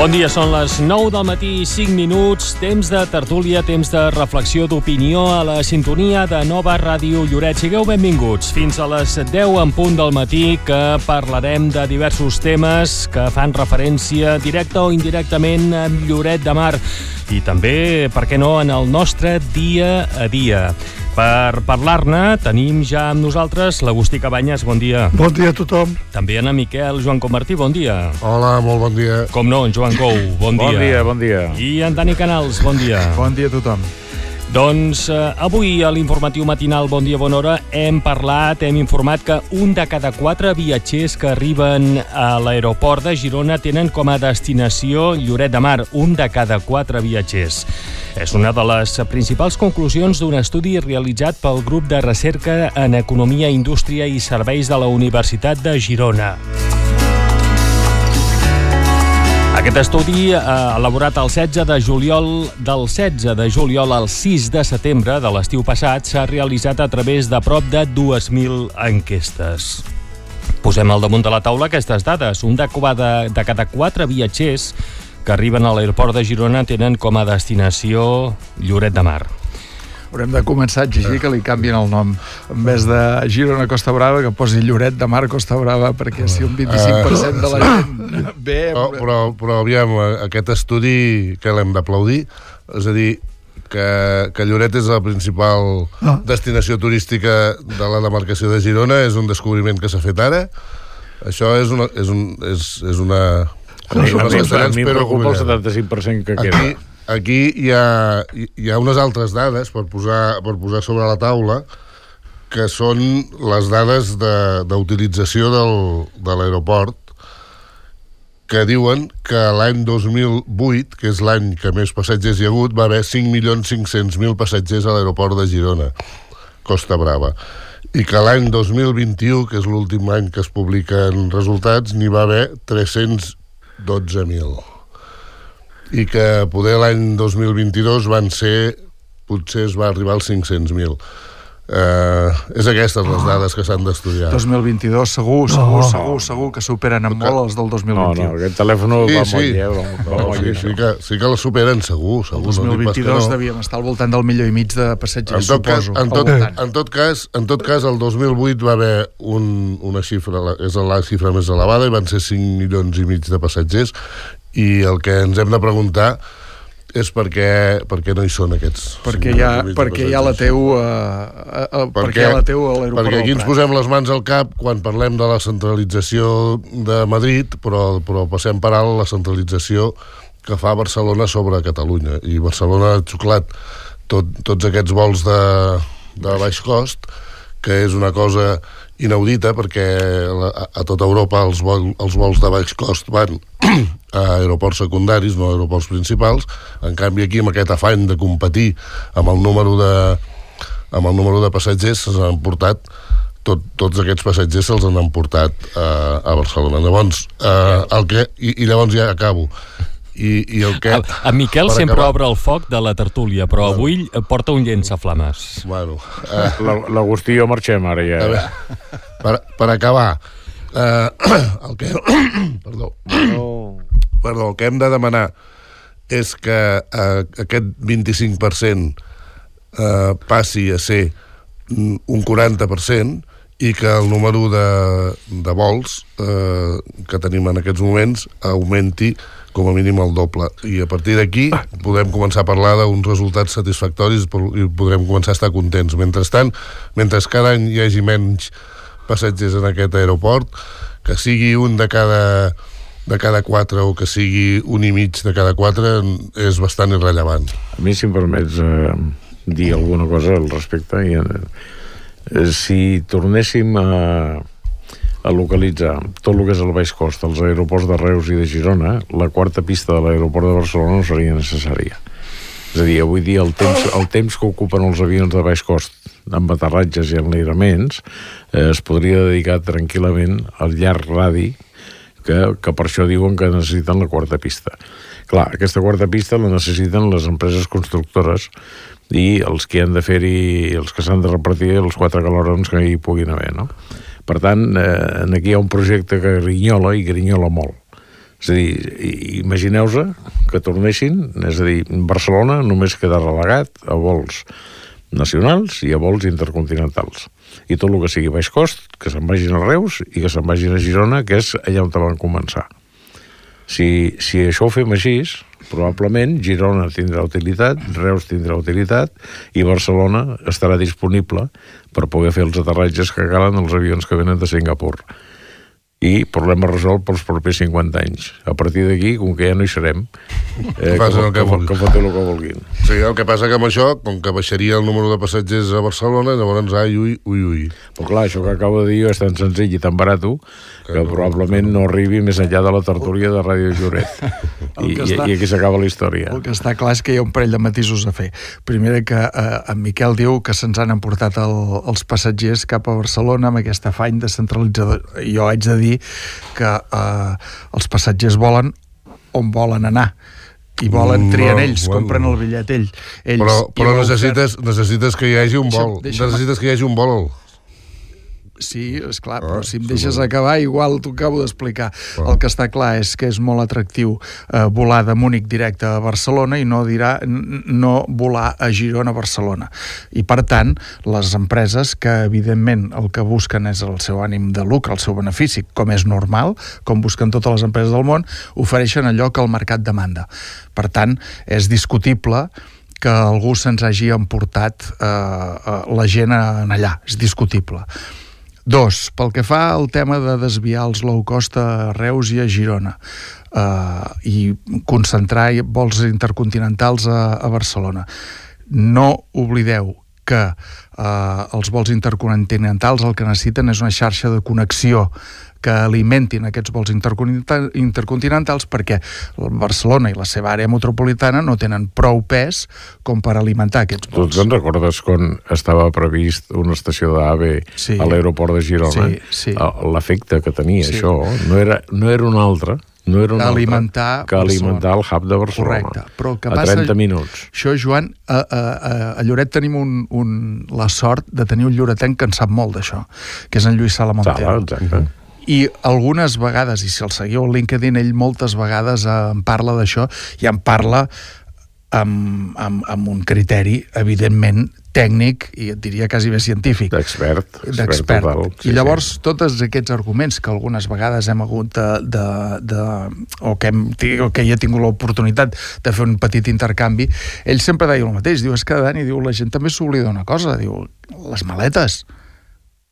Bon dia, són les 9 del matí i 5 minuts, temps de tertúlia, temps de reflexió d'opinió a la sintonia de Nova Ràdio Lloret. Sigueu benvinguts fins a les 10 en punt del matí que parlarem de diversos temes que fan referència directa o indirectament a Lloret de Mar i també, per què no, en el nostre dia a dia. Per parlar-ne tenim ja amb nosaltres l'Agustí Cabanyes, bon dia. Bon dia a tothom. També en Miquel Joan Comartí, bon dia. Hola, molt bon dia. Com no, en Joan Gou, bon, Bon dia, bon dia. I en Dani Canals, bon dia. Bon dia a tothom. Doncs eh, avui a l'informatiu matinal Bon dia, bona hora hem parlat, hem informat que un de cada quatre viatgers que arriben a l'aeroport de Girona tenen com a destinació Lloret de Mar, un de cada quatre viatgers. És una de les principals conclusions d'un estudi realitzat pel grup de recerca en Economia, Indústria i Serveis de la Universitat de Girona. Aquest estudi, eh, elaborat el 16 de juliol, del 16 de juliol al 6 de setembre de l'estiu passat, s'ha realitzat a través de prop de 2.000 enquestes. Posem al damunt de la taula aquestes dades. Un de, de, de cada quatre viatgers que arriben a l'aeroport de Girona tenen com a destinació Lloret de Mar. Haurem de començar a exigir que li canvien el nom. En vez de Girona Costa Brava, que posi Lloret de Mar Costa Brava, perquè si un 25% de la gent ve... Però, però, però aviam, aquest estudi que l'hem d'aplaudir, és a dir, que, que Lloret és la principal Ah. destinació turística de la demarcació de Girona, és un descobriment que s'ha fet ara. Això és una... És, un, és, és una A mi, a mi, a castellans, mi em però preocupa el oblidem. 75% que queda. Aquí, aquí hi, ha, hi ha unes altres dades per posar, per posar sobre la taula que són les dades de- d'utilització del, de l'aeroport que diuen que l'any 2008, que és l'any que més passatgers hi ha hagut, va haver 5.500.000 passatgers a l'aeroport de Girona, Costa Brava. I que l'any 2021, que és l'últim any que es publiquen resultats, n'hi va haver 312.000 i que poder l'any 2022 van ser potser es va arribar als 500.000 Uh, és aquestes les dades que s'han d'estudiar 2022 segur, segur, segur, segur que superen en molt els del No, 2021. no, aquest telèfon Sí, va sí. molt lleu. Va no, molt sí, sí, que, sí que la superen segur, El segur no que 2022 no. devíem estar al voltant del milió i mig de en passatgers, tot, cas, suposo. en, al tot, en, tot cas, en tot cas, el 2008 va haver un, una xifra, és la xifra més elevada, i van ser 5 milions i mig de passatgers, i el que ens hem de preguntar és per què, per què no hi són aquests perquè 5 ja, milions i mig de perquè ja la passatgers. teu uh, uh, uh, Per perquè què? ja la teu a l'aeroport Perquè aquí ens posem les mans al cap quan parlem de la centralització de Madrid, però, però passem per alt la centralització que fa Barcelona sobre Catalunya. I Barcelona ha xuclat tot, tots aquests vols de, de baix cost, que és una cosa inaudita perquè a, a tota Europa els, vol, els vols de baix cost van a aeroports secundaris, no a aeroports principals. En canvi, aquí, amb aquest afany de competir amb el número de, amb el número de passatgers se'ls han portat tot, tots aquests passatgers se'ls han portat uh, a Barcelona. Llavors, uh, el que, i, i llavors ja acabo. I, i el que... El, en Miquel sempre acabar- obre el foc de la tertúlia, però avui eh, porta un llençaflames. Bueno, uh, La- L'Agustí i jo marxem ara ja. a veure, per, per acabar, uh, el que... perdó. Perdó, el que hem de demanar és que uh, aquest 25% uh, passi a ser un 40% i que el número de, de vols eh, que tenim en aquests moments augmenti com a mínim el doble. I a partir d'aquí podem començar a parlar d'uns resultats satisfactoris i podrem començar a estar contents. Mentrestant, mentre cada any hi hagi menys passatgers en aquest aeroport, que sigui un de cada de cada quatre o que sigui un i mig de cada quatre és bastant irrellevant. A mi, si em permets eh, dir alguna cosa al respecte, i, eh, si tornéssim a, a localitzar tot el que és el baix cost als aeroports de Reus i de Girona, la quarta pista de l'aeroport de Barcelona no seria necessària. És a dir, avui dia el temps, el temps que ocupen els avions de baix cost amb aterratges i enlairaments eh, es podria dedicar tranquil·lament al llarg radi que, que per això diuen que necessiten la quarta pista. Clar, aquesta quarta pista la necessiten les empreses constructores i els que han de fer-hi, els que s'han de repartir els quatre calorons que hi puguin haver, no? Per tant, eh, aquí hi ha un projecte que grinyola i grinyola molt. És a dir, imagineu-se que tornessin, és a dir, Barcelona només queda relegat a vols nacionals i a vols intercontinentals. I tot el que sigui baix cost, que se'n vagin a Reus i que se'n vagin a Girona, que és allà on van començar. Si, si això ho fem així, probablement Girona tindrà utilitat, Reus tindrà utilitat i Barcelona estarà disponible per poder fer els aterratges que calen els avions que venen de Singapur i problema resolt pels propers 50 anys. A partir d'aquí, com que ja no hi serem, eh, que, el que que, que fotin el que vulguin. Sí, el que passa que amb això, com que baixaria el número de passatgers a Barcelona, llavors, ai, ui, ui, ui. Però clar, això que acabo de dir és tan senzill i tan barat que no, probablement no arribi més enllà de la tertúlia de Ràdio. I, que i, està- I aquí s'acaba la història. El que està clar és que hi ha un parell de matisos a fer. Primer que eh, en Miquel diu que se'ns han emportat el, els passatgers cap a Barcelona amb aquest afany de centralitzador. Jo haig de dir que eh, els passatgers volen on volen anar i volen No, trien ells, bueno. compren el bitllet ells. ells Però, però necessites, necessites que hi hagi un Deixa'm- vol. deixa'm- Necessites que hi hagi un vol. Sí, és clar, però Ah, si em deixes acabar, igual t'ho acabo d'explicar. Ah. El que està clar és que és molt atractiu eh, volar de Múnich directe a Barcelona i no dirà no volar a Girona a Barcelona. I per tant, les empreses que evidentment el que busquen és el seu ànim de lucre, el seu benefici, com és normal, com busquen totes les empreses del món, ofereixen allò que el mercat demanda. Per tant, és discutible que algú se'ns hagi emportat eh, eh, la gent en allà, és discutible. Dos, pel que fa al tema de desviar els low cost a Reus i a Girona eh, i concentrar vols intercontinentals a, a Barcelona. No oblideu que eh, els vols intercontinentals el que necessiten és una xarxa de connexió que alimentin aquests vols intercontinental- intercontinentals perquè Barcelona i la seva àrea metropolitana no tenen prou pes com per alimentar aquests Tu vols. te'n recordes quan estava previst una estació d'AVE Sí. a l'aeroport de Girona? Sí, sí. L'efecte que tenia Sí. això no era, no era un altre, no era un altre Alimentar que alimentar el hub de Barcelona. Correcte, però el que a passa- 30 minuts. Això, Joan, a, a, a, a Lloret tenim un, un, la sort de tenir un lloretenc que en sap molt d'això, que és en Lluís Sala Sala, exacte. I algunes vegades, i si el seguiu al LinkedIn, ell moltes vegades eh, en parla d'això i en parla amb, amb, amb un criteri, evidentment, tècnic i et diria quasi bé científic D'expert. d'expert. total. I llavors sí. tots aquests arguments que algunes vegades hem hagut de, de, de o, que hem, o que hi he tingut l'oportunitat de fer un petit intercanvi, ell sempre deia el mateix, diu, és que Dani, diu, la gent també s'oblida una cosa, diu, les maletes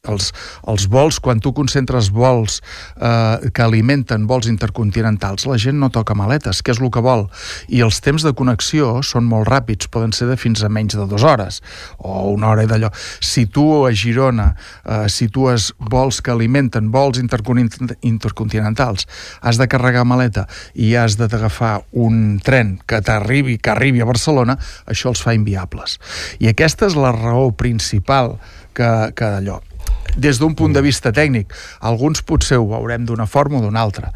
els, els vols, quan tu concentres vols eh, que alimenten vols intercontinentals, la gent no toca maletes, que és el que vol. I els temps de connexió són molt ràpids, poden ser de fins a menys de dues hores, o una hora i d'allò. Si tu a Girona eh, situes vols que alimenten vols intercontin- intercontinentals, has de carregar maleta i has d'agafar un tren que t'arribi, que arribi a Barcelona, això els fa inviables. I aquesta és la raó principal que, que d'allò des d'un punt de vista tècnic. Alguns potser ho veurem d'una forma o d'una altra.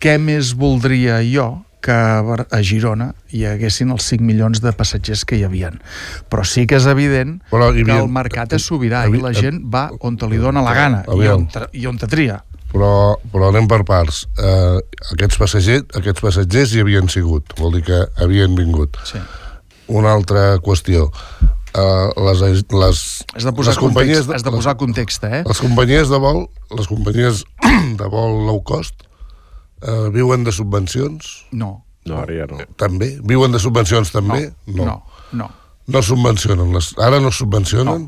Què més voldria jo que a Girona hi haguessin els 5 milions de passatgers que hi havien. Però sí que és evident Però que havia- el mercat és sobirà Havi- i la gent va on te li dona la gana i on, i on te tria. Però, però anem per parts. Uh, aquests, passatgers, aquests passatgers hi havien sigut, vol dir que havien vingut. Sí. Una altra qüestió. Uh, les, les, Has de posar les companyies context, has de posar context, eh? les, les companyies de vol les companyies de vol low cost uh, viuen de subvencions No. No, ara ja no. també? Viuen de subvencions també? No. No. no. No subvencionen. Les, ara no subvencionen?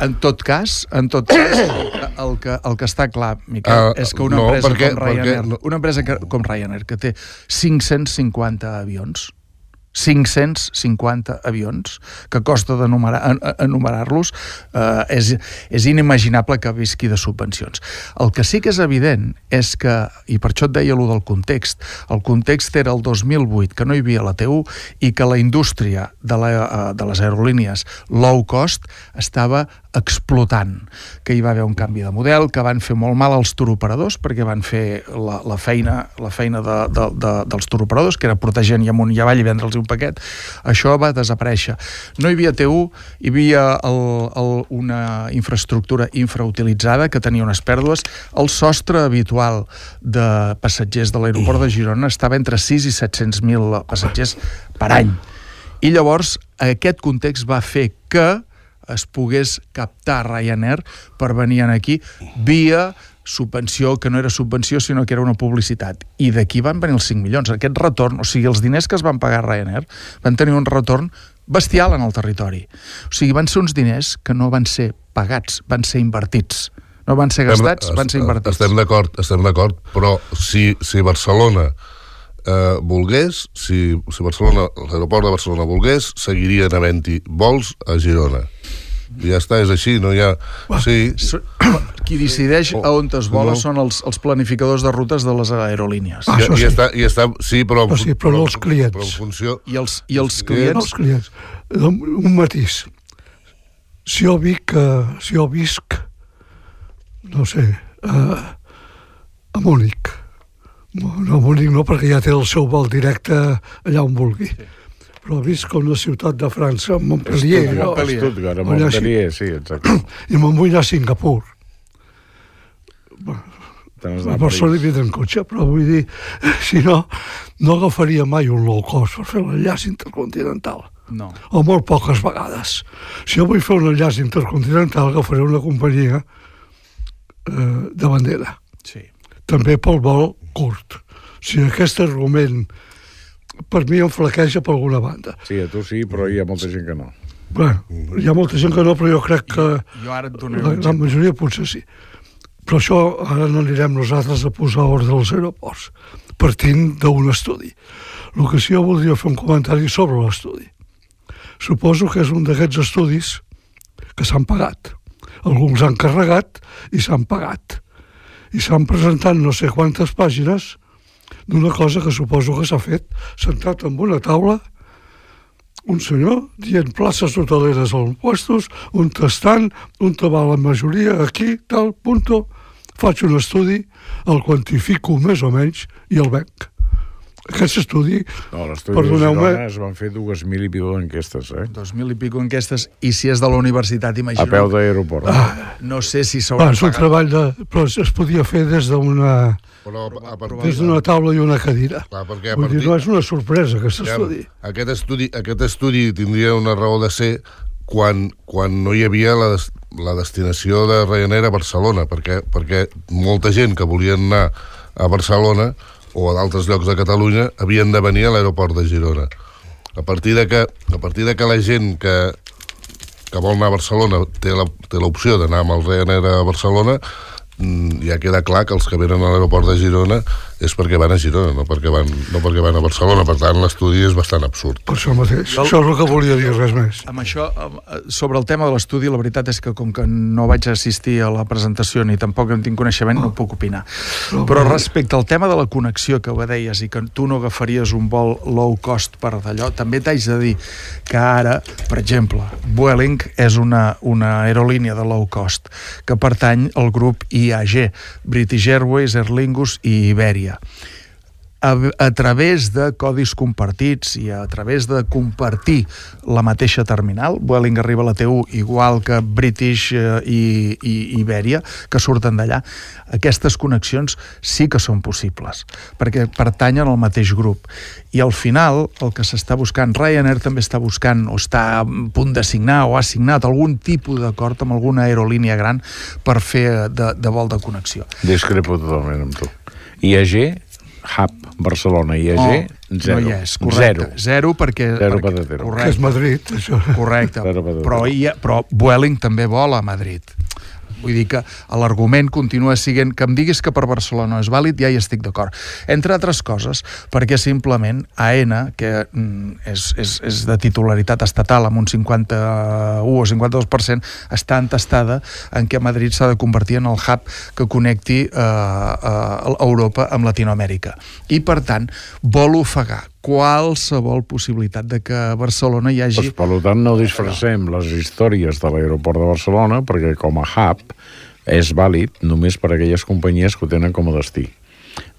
En tot cas, en tot cas, el que, el que està clar, Miquel, Ah, és que una no, empresa perquè- com Ryanair, perquè no- una empresa que, com Ryanair, que té 550 avions, 550 avions, que costa enumerar-los, eh, és, és inimaginable que visqui de subvencions. El que sí que és evident és que, i per això et deia allò del context, el context era el 2008, que no hi havia la TU, i que la indústria de, la, eh, de les aerolínies low cost estava explotant, que hi va haver un canvi de model, que van fer molt mal als turoperadors perquè van fer la, la feina, la feina de, de, de, dels turoperadors, que era protegent i amunt i avall i vendre'ls un paquet, això va desaparèixer. No hi havia T1, hi havia el, el, una infraestructura infrautilitzada que tenia unes pèrdues. El sostre habitual de passatgers de l'aeroport de Girona estava entre 6 i 700.000 passatgers per any. I llavors aquest context va fer que es pogués captar Ryanair per venir aquí via subvenció, que no era subvenció, sinó que era una publicitat. I d'aquí van venir els 5 milions. Aquest retorn, o sigui, els diners que es van pagar a Ryanair van tenir un retorn bestial en el territori. O sigui, van ser uns diners que no van ser pagats, van ser invertits. No van ser gastats, van ser invertits. Estem d'acord, estem d'acord, però si, si Barcelona eh, volgués, si, si Barcelona, l'aeroport de Barcelona volgués, seguirien havent-hi vols a Girona. I ja està, és així, no hi ha... Sí, Qui decideix a on es vola no. són els, els planificadors de rutes de les aerolínies. Ah, i, això i, sí. està, i està, sí, però... Però sí, però no els clients. Però en funció... I els, i els Sí, clients... els clients. Un matís. Si jo vic, uh, si jo visc, no sé, uh, a Múnich. No, no, a Múnich no, perquè ja té el seu vol directe allà on vulgui. Però visc a una ciutat de França, Montpellier, Stuttgart, no? Montpellier. Stuttgart, Montpellier, sí, exacte. i me'n vull anar a Singapur. A Barcelona hi París. vindrà en cotxe, però vull dir, si no, no agafaria mai un low cost per fer l'enllaç intercontinental. No. o molt poques vegades. Si jo vull fer un enllaç intercontinental, agafaré una companyia eh, de bandera, Sí. també pel vol curt. Si aquest argument per mi em flaqueja per alguna banda. Sí, a tu sí, però hi ha molta gent que no. Bueno, hi ha molta gent que no, però jo crec que Jo ara et donaré la exemple. majoria potser sí. Però això ara no anirem nosaltres a posar ordre als aeroports, partint d'un estudi. El que sí jo voldria fer un comentari sobre l'estudi. Suposo que és un d'aquests estudis que s'han pagat. Alguns han carregat i s'han pagat. I s'han presentat no sé quantes pàgines d'una cosa que suposo que s'ha fet sentat en una taula un senyor dient places hoteleres als puestos, un tastant, un te va la majoria, aquí, tal, punto, faig un estudi, el quantifico més o menys i el venc. Aquest estudi, No, a l'estudi de Perdoneu-me. Girona es van fer dues mil i pico d'enquestes, eh? Dos mil i pico enquestes, i si és de la universitat, A imagina't. peu d'aeroport. Ah, no sé si va, s'hauran és un pagat. treball de... però es, podia fer des d'una Però a partir des d'una taula i una cadira. Clar, perquè a Vull dir, partir- no és una sorpresa, aquest estudi. Aquest estudi, aquest estudi tindria una raó de ser quan, quan no hi havia la, des, la destinació de Ryanair a Barcelona, perquè, perquè molta gent que volien anar a Barcelona o a d'altres llocs de Catalunya havien de venir a l'aeroport de Girona. A partir de que, a partir de que la gent que, que vol anar a Barcelona té l'opció d'anar amb el Ryanair a Barcelona, mm, ja queda clar que els que venen a l'aeroport de Girona és perquè van a Girona, no perquè van, no perquè van a Barcelona. Per tant, l'estudi és bastant absurd. Per això mateix. Això és el que volia dir, res més. Amb això, eh, sobre el tema de l'estudi, la veritat és que com que no vaig assistir a la presentació ni tampoc en tinc coneixement, no puc opinar. Però respecte al tema de la connexió que ho deies i que tu no agafaries un vol low cost per d'allò, també t'haig de dir que ara, per exemple, Vueling és una, una aerolínia de low cost que pertany al grup IAG, British Airways, Aer Lingus i Iberia a, a través de codis compartits i a través de compartir la mateixa terminal, Vueling arriba a la T1 igual que British eh, i, i Iberia, que surten d'allà, aquestes connexions sí que són possibles, perquè pertanyen al mateix grup. I al final, el que s'està buscant, Ryanair també està buscant o està a punt de signar o ha signat algun tipus d'acord amb alguna aerolínia gran per fer de, de vol de connexió. Discrepo totalment amb tu. IAG, Hub, Barcelona, IAG, zero. No hi és, correcte. Zero. Zero perquè... Zero perquè patatero. Que és correcte, Madrid, això. correcte. Zero patatero. però, hi ha, però Vueling també vola a Madrid. Vull dir que l'argument continua sent que em diguis que per Barcelona no és vàlid, ja hi estic d'acord. Entre altres coses, perquè simplement AENA, que mm, és, és, és de titularitat estatal amb un 51 o 52%, està entestada en què Madrid s'ha de convertir en el hub que connecti eh, eh, Europa amb Latinoamèrica. I, per tant, vol ofegar qualsevol possibilitat de que a Barcelona hi hagi... Doncs, per tant, no disfressem les històries de l'aeroport de Barcelona perquè com a hub és vàlid només per a aquelles companyies que ho tenen com a destí.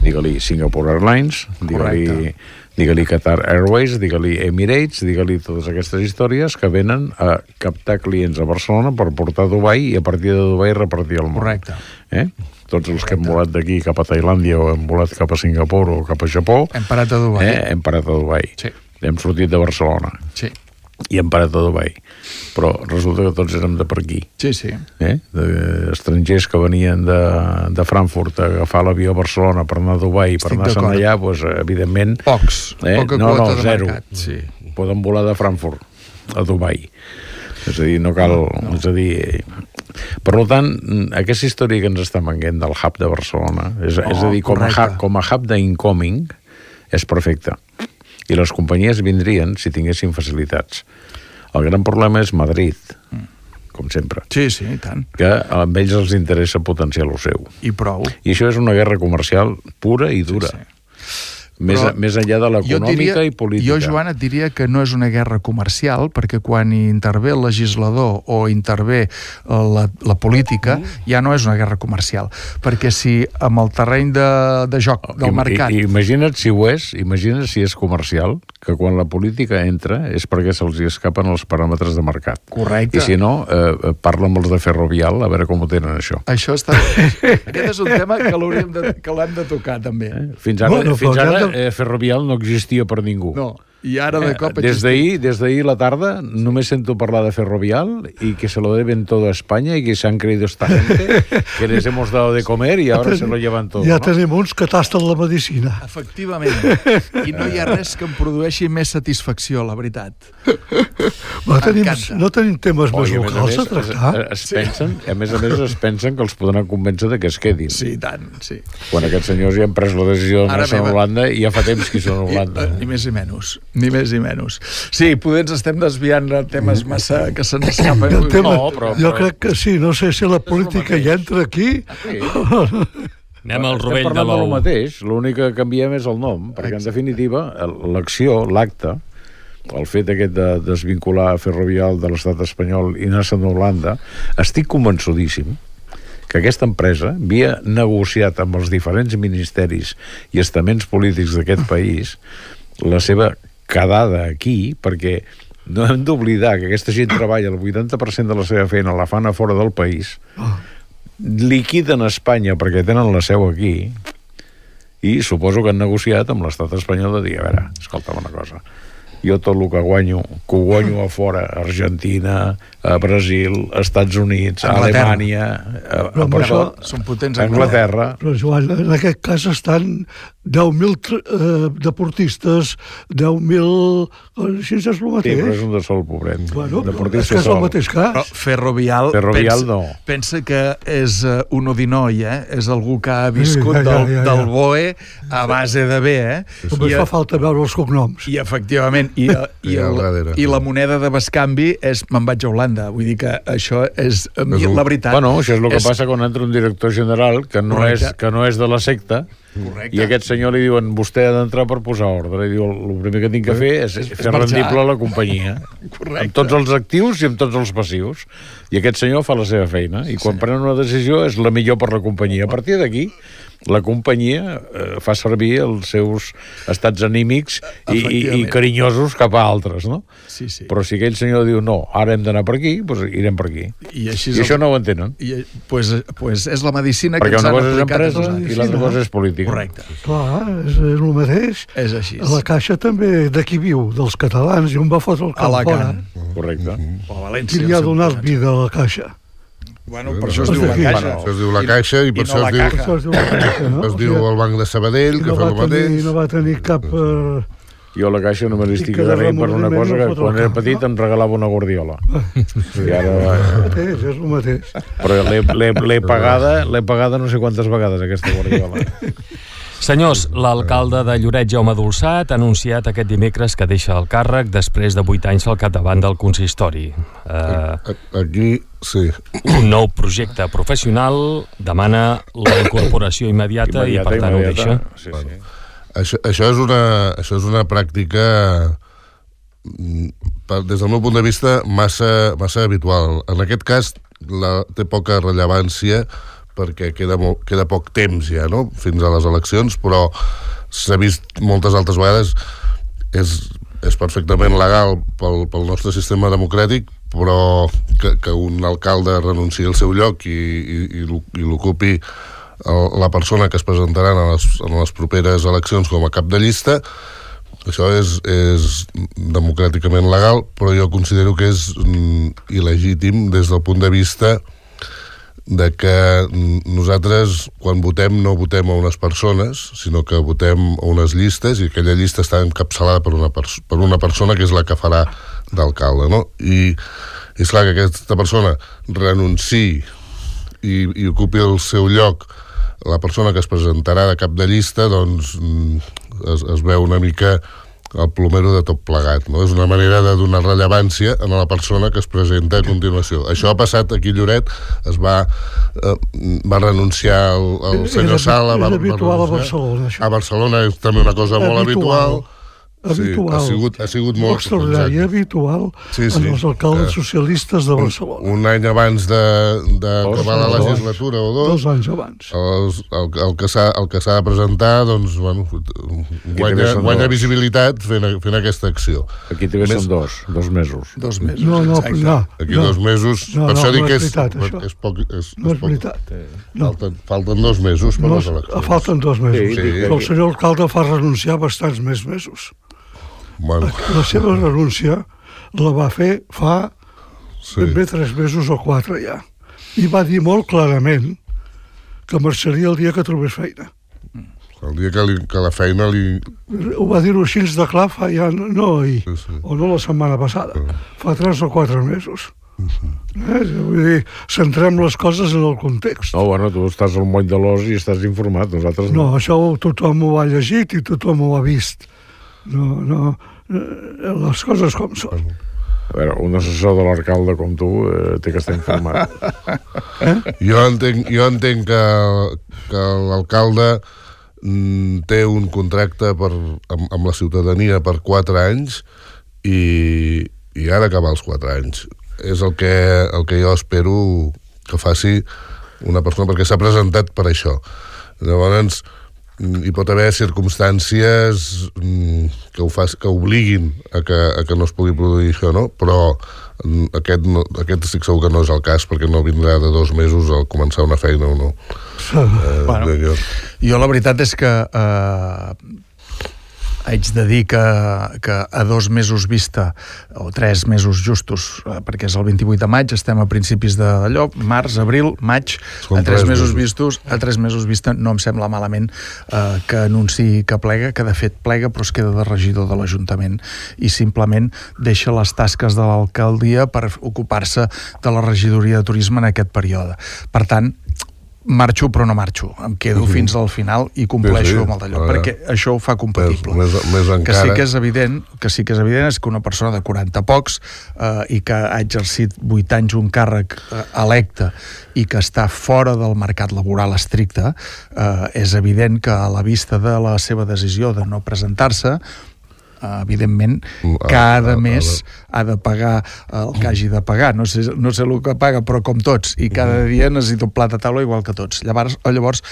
Digue-li Singapore Airlines, digue-li digue Qatar Airways, digue-li Emirates, digue-li totes aquestes històries que venen a captar clients a Barcelona per portar a Dubai i a partir de Dubai repartir el món. Correcte. Eh? Tots els que hem volat d'aquí cap a Tailàndia o hem volat cap a Singapur o cap a Japó, Hem parat a Dubai. eh? hem parat a Dubai. Sí. Hem sortit de Barcelona Sí, i hem parat a Dubai. Però resulta que tots érem de per aquí. sí, sí. Eh? De, estrangers que venien de, de Frankfurt a agafar l'avió a Barcelona per anar a Dubai, per Estic anar-se'n allà, doncs, evidentment... Pocs, Eh? poca no, no, zero. mercat. Sí. Poden volar de Frankfurt a Dubai. És a dir, no cal... No. És a dir, eh, per tant, aquesta història que ens està venguent del hub de Barcelona, és, oh, és a dir, com a hub, com a hub d'incoming, és perfecte. I les companyies vindrien si tinguessin facilitats. El gran problema és Madrid, com sempre, Sí, sí, i tant. que a ells els interessa potenciar el seu. I prou. I això és una guerra comercial pura i dura. Sí, Més, Però a, més enllà de l'econòmica i política. Jo, Joan, et diria que no és una guerra comercial, perquè quan hi intervé el legislador o intervé eh, la, la política, Mm. ja no és una guerra comercial. Perquè si amb el terreny de, de joc del I- mercat... I, imagina't si ho és, imagina't si és comercial, que quan la política entra és perquè se'ls escapen els paràmetres de mercat. Correcte. I si no, eh, eh, parla amb els de Ferrovial a veure com ho tenen, això. Això està... Aquest és un tema que l'hauríem de, que l'hem de tocar, també. Eh? Fins ara, Bueno, fins ara Ferrovial no existia per ningú. No, i ara de cop... Eh, Des existim. d'ahir, des d'ahir la tarda, només sento parlar de Ferrovial y que se lo deben todo a España y que se han creído esta gente, que les hemos dado de comer y ahora se lo llevan todo. Ja ¿no? tenim uns que tasten la medicina. Efectivament. I no hi ha res que em produeixi més satisfacció, la veritat. No tenim, no tenim temes Oh, més i a més a locals tractar. Es, es pensen, a més a més es pensen que els podran convèncer de que es quedin. Sí, i tant, sí. Quan aquests senyors ja han pres la decisió Ara d'anar-se a. Holanda i ja fa temps que hi són a Holanda. I, ni més ni menys, ni més ni menys. Sí, poder ens estem desviant de temes massa que se'ns escapen. El tema, No, però- jo però- crec que sí, no sé si la política hi entra aquí. Sí. Anem al rovell de l'ou. mateix, l'únic que canviem és el nom, perquè en definitiva l'acció, l'acte, el fet aquest de desvincular Ferrovial de l'estat espanyol i anar-se'n a Holanda, estic convençudíssim que aquesta empresa havia negociat amb els diferents ministeris i estaments polítics d'aquest país la seva quedada aquí, perquè no hem d'oblidar que aquesta gent treballa el 80% de la seva feina la fan a fora del país, liquiden Espanya perquè tenen la seu aquí i suposo que han negociat amb l'estat espanyol de dir, a veure, escolta'm una cosa jo tot el que guanyo, que ho guanyo a fora, Argentina, a Brasil, a Estats Units, a Anglaterra. Alemanya, a, Però a, amb això- a, Són potents a Anglaterra. Però, Joan, en aquest cas estan 10.000 tr- eh, deportistes, 10.000... Així és el Sí, mateix. però és un de sol, pobret. Bueno, Deportista és que és el mateix cas. Però Ferrovial, Ferrovial pensa, no. pensa que és uh, un odinoi, eh? És algú que ha viscut Ja, ja, del, ja, ja. del BOE a base de bé, eh? Només I, fa falta veure els cognoms. I efectivament, i, i, Ja, el, i la moneda de bescanvi és me'n vaig a Holanda. Vull dir que això és, a mi, És un- la veritat... Bueno, això és el que passa quan entra un director general que no, és, que no és de la secta Correcte. i aquest senyor li diuen vostè ha d'entrar per posar ordre i diu el primer que tinc que fer és, és fer marxar. rendible la companyia Correcte. amb tots els actius i amb tots els passius i aquest senyor fa la seva feina i quan pren una decisió és la millor per la companyia a partir d'aquí la companyia eh, fa servir els seus estats anímics i, i, i carinyosos cap a altres, no? Sí, sí. Però si aquell senyor diu no, ara hem d'anar per aquí, doncs irem per aquí. I així I, és això el- no ho entenen. I, pues, pues és la medicina que Perquè ens una han cosa és aplicat a empresa nosaltres. i l'altra cosa és política. Correcte. Clar, és, és el mateix. És així. A la Caixa també, de qui viu? Dels catalans, i un va fotre el camp Alacant. fora. Correcte. O a València. Qui li ha donat vida a la Caixa? Bueno, per això es diu la caixa. Això es diu la Caixa i per i això no es la diu- caja. Això es diu la Caixa, no? Es O diu el Banc de Sabadell, que no fa va, el tenir, mateix. no va tenir cap... Eh, Jo a la caixa només estic I que de agraint per una cosa que quan era petit no? em regalava una guardiola. I ara... el mateix, és el mateix. Però l'he- pagada, l'he pagada no sé quantes vegades, aquesta guardiola. Senyors, l'alcalde de Lloret, Jaume Dolçat, ha anunciat aquest dimecres que deixa el càrrec després de 8 anys al capdavant del consistori. Eh, Aquí, sí. un nou projecte professional demana la incorporació immediata, i per tant ho deixa. Sí, sí. això, això, és una, això és una pràctica mm, per- des del meu punt de vista massa, massa habitual. En aquest cas la, té poca rellevància perquè queda, molt, queda poc temps ja, no?, fins a les eleccions, però s'ha vist moltes altres vegades és, és perfectament legal pel, pel nostre sistema democràtic, però que, que un alcalde renunciï al seu lloc i, i, i i l'ocupi la persona que es presentarà en les, en les properes eleccions com a cap de llista, això és, és democràticament legal, però jo considero que és mm, il·legítim des del punt de vista de que nosaltres, quan votem, no votem a unes persones, sinó que votem a unes llistes i aquella llista està encapçalada per una, pers per una persona que és la que farà d'alcalde, no? I és clar que aquesta persona renunciï i, i ocupi el seu lloc la persona que es presentarà de cap de llista, doncs mm, es, es veu una mica el plomero de tot plegat, no? És una manera de donar rellevància a la persona que es presenta a continuació. Això ha passat aquí a Lloret, es va, eh, va renunciar el, el senyor Sala... Va, era va habitual a renunciar. Barcelona, això. A Barcelona és també una cosa molt habitual. Habitual. ha sigut- ha sigut molt- extraordinari, exacte. habitual Sí, sí. en els alcaldes Eh, socialistes de Barcelona. Un any abans de- d'acabar la legislatura o dos, Dos anys abans. els, el, el que s'ha el que s'ha de presentar doncs, bueno, guanya, guanya visibilitat fent, fent aquesta acció. Aquí també Més- són dos, dos mesos. Dos mesos, No, no, exacte. no. Aquí no. dos mesos, No, per no, això dic no que és és, veritat, això. és poc... És, No és poc- veritat. No. Falten, falten dos mesos per No, les eleccions. falten dos mesos. Sí, sí. Però el senyor alcalde fa renunciar bastants més mesos. Bueno, La seva renúncia la va fer fa sí. ben bé tres mesos o quatre ja. I va dir molt clarament que marxaria el dia que trobés feina. El dia que, li, que la feina li... Ho va dir-ho així de clar fa ja, no, no ahir, Sí, sí. o no la setmana passada, fa tres o quatre mesos. Eh? Vull dir, centrem les coses en el context. No, bueno, tu estàs al moll de l'os i estàs informat, nosaltres No, això ho- tothom ho ha llegit i tothom ho ha vist. No, no, eh, les coses com són. A veure, un assessor de l'alcalde com tu eh, té que estar informat. Jo entenc, jo entenc que, que l'alcalde mm, té un contracte per, amb, amb la ciutadania per 4 anys i, i ha d'acabar els 4 anys. És el que, el que jo espero que faci una persona, perquè s'ha presentat per això. Llavors, mm, hi pot haver circumstàncies mm, que, ho fas, que obliguin a que, a que no es pugui produir això, no? Però mm, aquest, no, aquest estic segur que no és el cas, perquè no vindrà de dos mesos al començar una feina o no. Eh, Bueno. jo, Jo la veritat és que eh, haig de dir que, que a dos mesos vista, o tres mesos justos, eh, perquè és el 28 de maig, estem a principis d'allò, març, abril, maig, Són a tres tres mesos mesos. vistos, a tres mesos vista no em sembla malament eh, que anunciï que plega, que de fet plega, però es queda de regidor de l'Ajuntament i simplement deixa les tasques de l'alcaldia per ocupar-se de la regidoria de turisme en aquest període. Per tant, marxo però no marxo, em quedo uh -huh. fins al final i compleixo Sí, sí. amb el d'allò, perquè això ho fa compatible. Més- més- més que sí encara. que és evident, que sí que és evident és que una persona de 40 pocs eh, i que ha exercit 8 anys un càrrec eh, electe i que està fora del mercat laboral estricte, eh, és evident que a la vista de la seva decisió de no presentar-se eh, evidentment Mm, cada ah, ah, mes ha de pagar el que hagi de pagar. No sé, no sé el que paga però com tots. I cada dia necessita un plat de taula igual que tots. Llavors, llavors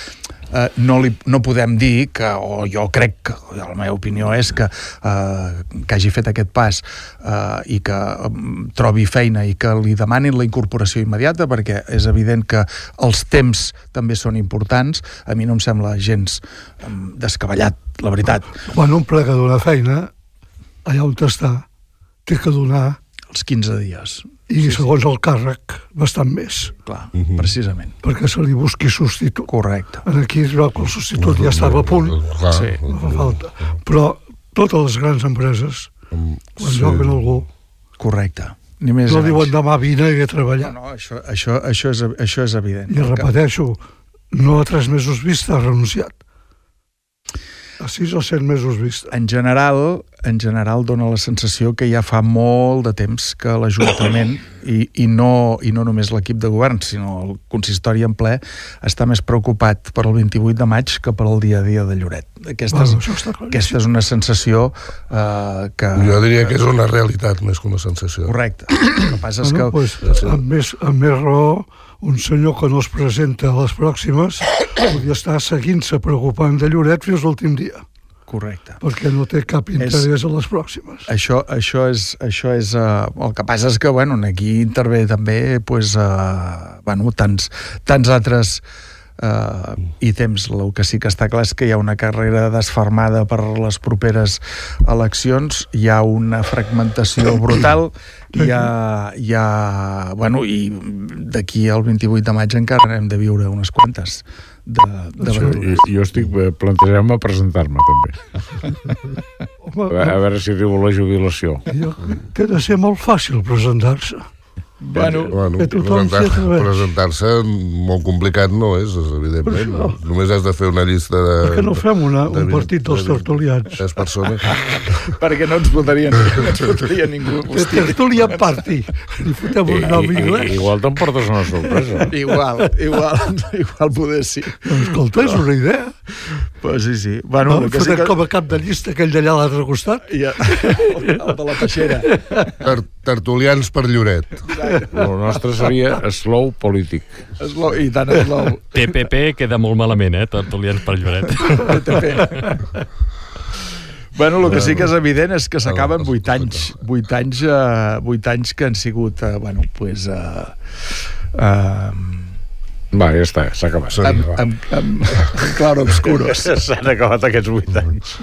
eh, no, li, no podem dir que, o jo crec que la meva opinió és que, eh, que hagi fet aquest pas eh, i que eh, trobi feina i que li demanin la incorporació immediata perquè és evident que els temps també són importants. A mi no em sembla gens eh, descabellat la veritat. Quan un plega d'una feina, allà on està, té que donar, els 15 dies i sí, segons el càrrec, bastant més, clar, uh -huh. precisament perquè se li busqui substitut. correcte Aquí es veu que el substitut ja estava a punt, Clar, Sí. no fa falta. Però totes les grans empreses, quan sí. lloguen algú, correcte ni més no ni diuen demà vine a treballar. no, no, això, això, això, és, això és evident I repeteixo, no a tres mesos vista ha renunciat. A 6 o 7 mesos vista. En general, en general dona la sensació que ja fa molt de temps que l'Ajuntament, i, i, no, i no només l'equip de govern, sinó el consistori en ple, està més preocupat per el 28 de maig que per el dia a dia de Lloret. Aquesta, Bueno, és, aquesta és una sensació eh, que... Jo diria que és una realitat més que una sensació. Correcte. El que passa és que... Bueno, pues, amb, més, amb més raó, un senyor que no es presenta a les pròximes podria estar seguint-se preocupant de Lloret fins l'últim dia, Correcte. perquè no té cap interès a les pròximes. Això, això és... Això és uh, el que passa és que, bueno, aquí intervé també pues, uh, bueno, tants, tants altres uh, ítems. El que sí que està clar és que hi ha una carrera desfermada per les properes eleccions, hi ha una fragmentació brutal, hi ha, hi ha bueno, i d'aquí al 28 de maig encara hem de viure unes quantes de, de Això-. I, jo estic eh, plantejant-me presentar-me, també. Home, A, a veure si arribo a la jubilació. jo, té de ser molt fàcil presentar-se. Bueno, bueno s'hi presentar- presentar-se molt complicat no és, és evidentment. Per això. Només has de fer una llista de... Per què no fem una, de un partit dels tertulians? Tres persones. perquè no ens votaria, no ens votaria ningú. De tertulia party. Li fotem un nom anglès. igual t'emportes una sorpresa. Igual, igual, igual poder sí. Doncs escolta, és una idea. Pues sí, sí. Bueno, No, que sí que... com a cap de llista aquell d'allà a l'altre costat. Ja, el, el de la peixera. Ter tertulians per Lloret. El nostre seria slow polític. Slow, I tant slow. TPP queda molt malament, eh? Tertulians per Lloret. Bueno, el que sí que és evident és que s'acaben Els- 8 anys, 8 anys, uh, 8 anys que han sigut, uh, bueno, pues, uh, uh, Va, ja està, s'ha acabat. Sí. amb, amb, amb claro obscuros. S'han acabat aquests 8 anys.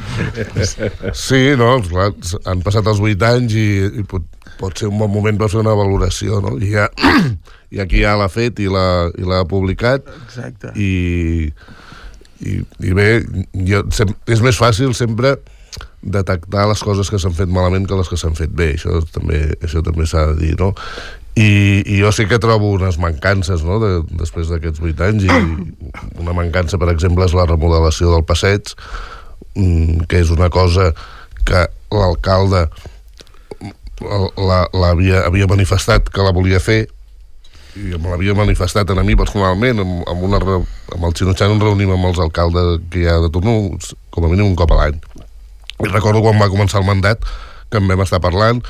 Sí, no, clar, han passat els 8 anys i, i pot, pot ser un bon moment per fer una valoració, no? I, ja, i aquí ja l'ha fet i l'ha publicat Exacte. i, i, i bé, jo, sem, és més fàcil sempre detectar les coses que s'han fet malament que les que s'han fet bé, això també, això també s'ha de dir, no? I, i jo sí que trobo unes mancances no? de, després d'aquests vuit anys i una mancança, per exemple, és la remodelació del passeig mm, que és una cosa que l'alcalde la- l'havia havia manifestat que la volia fer i me l'havia manifestat a mi personalment amb, amb, una, amb el Xinotxan ens reunim amb els alcaldes que hi ha de tornar com a mínim un cop a l'any. I recordo quan va començar el mandat que en vam estar parlant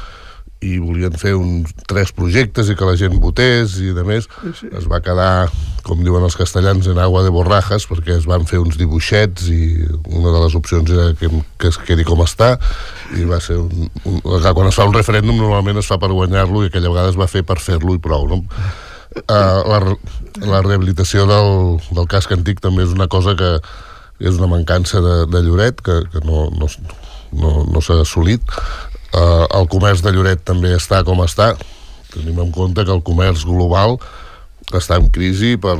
i volien fer uns tres projectes i que la gent votés i de més sí. es va quedar, com diuen els castellans en agua de borrajes perquè es van fer uns dibuixets i una de les opcions era que, que es quedi com està i va ser un, un, quan es fa un referèndum normalment es fa per guanyar-lo i aquella vegada es va fer per fer-lo i prou no? uh, la, la rehabilitació del, del casc antic també és una cosa que és una mancança de, de Lloret que, que no, no, no, no s'ha assolit uh, el comerç de Lloret també està com està tenim en compte que el comerç global està en crisi per,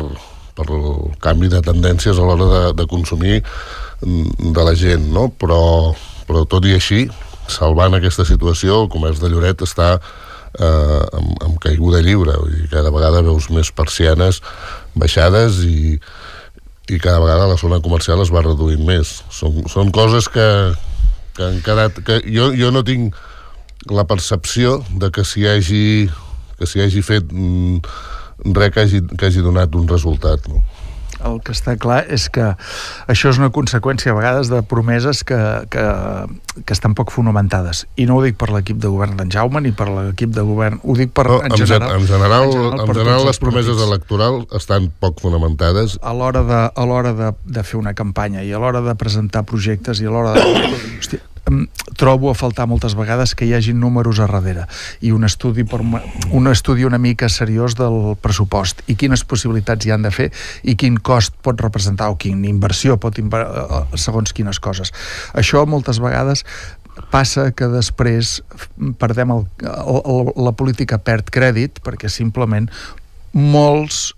per el canvi de tendències a l'hora de, de consumir mm, de la gent, no? Però, però tot i així, salvant aquesta situació, el comerç de Lloret està eh, amb, amb caiguda lliure, vull dir, cada vegada veus més persianes baixades i, i cada vegada la zona comercial es va reduint més. Són, són coses que, que han quedat... Que jo, jo no tinc la percepció de que s'hi hagi, que s'hi hagi fet mm, res que hagi, que hagi donat un resultat. No? El que està clar és que això és una conseqüència a vegades de promeses que, que, que estan poc fonamentades. I no ho dic per l'equip de govern d'en Jaume ni per l'equip de govern, ho dic per, No, en, en, gen- general, en general, en en general per general les promeses electorals estan poc fonamentades. a l'hora de, a l'hora de, de fer una campanya i a l'hora de presentar projectes i a l'hora de... Hòstia, trobo a faltar moltes vegades que hi hagin números a darrere i un estudi, per, un estudi una mica seriós del pressupost i quines possibilitats hi han de fer i quin cost pot representar o quina inversió pot inver... eh, segons quines coses. Això moltes vegades passa que després perdem el, el, la política perd crèdit perquè simplement molts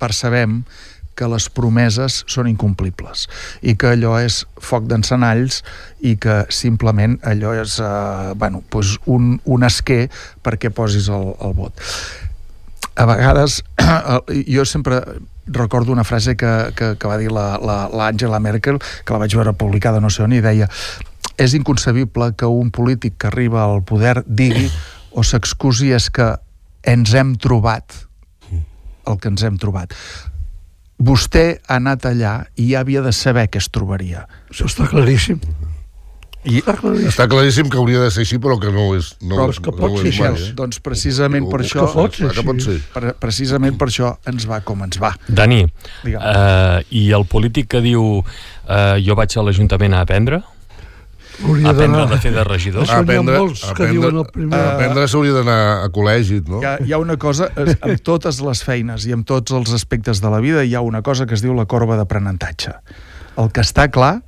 percebem que les promeses són incomplibles i que allò és foc d'encenalls i que simplement allò és eh, bueno, doncs un, un esquer perquè posis el, el vot a vegades jo sempre recordo una frase que, que, que va dir l'Àngela la, la, Merkel, que la vaig veure publicada no sé on, i deia és inconcebible que un polític que arriba al poder digui o s'excusi és que ens hem trobat el que ens hem trobat. Vostè ha anat allà i ja havia de saber què es trobaria. Això està claríssim. I està claríssim. està claríssim que hauria de ser així, però que no és. No, però és que pot no ser així. Eh? Doncs precisament per això... Que pot ser, que pot ser. Per, precisament per això ens va com ens va. Dani, uh, i el polític que diu uh, jo vaig a l'Ajuntament a aprendre? Aprendre de fer de regidor. Això aprendre, molts que aprendre, diuen el primer... Aprendre s'hauria d'anar a col·legi, no? Hi ha, hi ha una cosa, amb totes les feines i amb tots els aspectes de la vida, hi ha una cosa que es diu la corba d'aprenentatge. El que està clar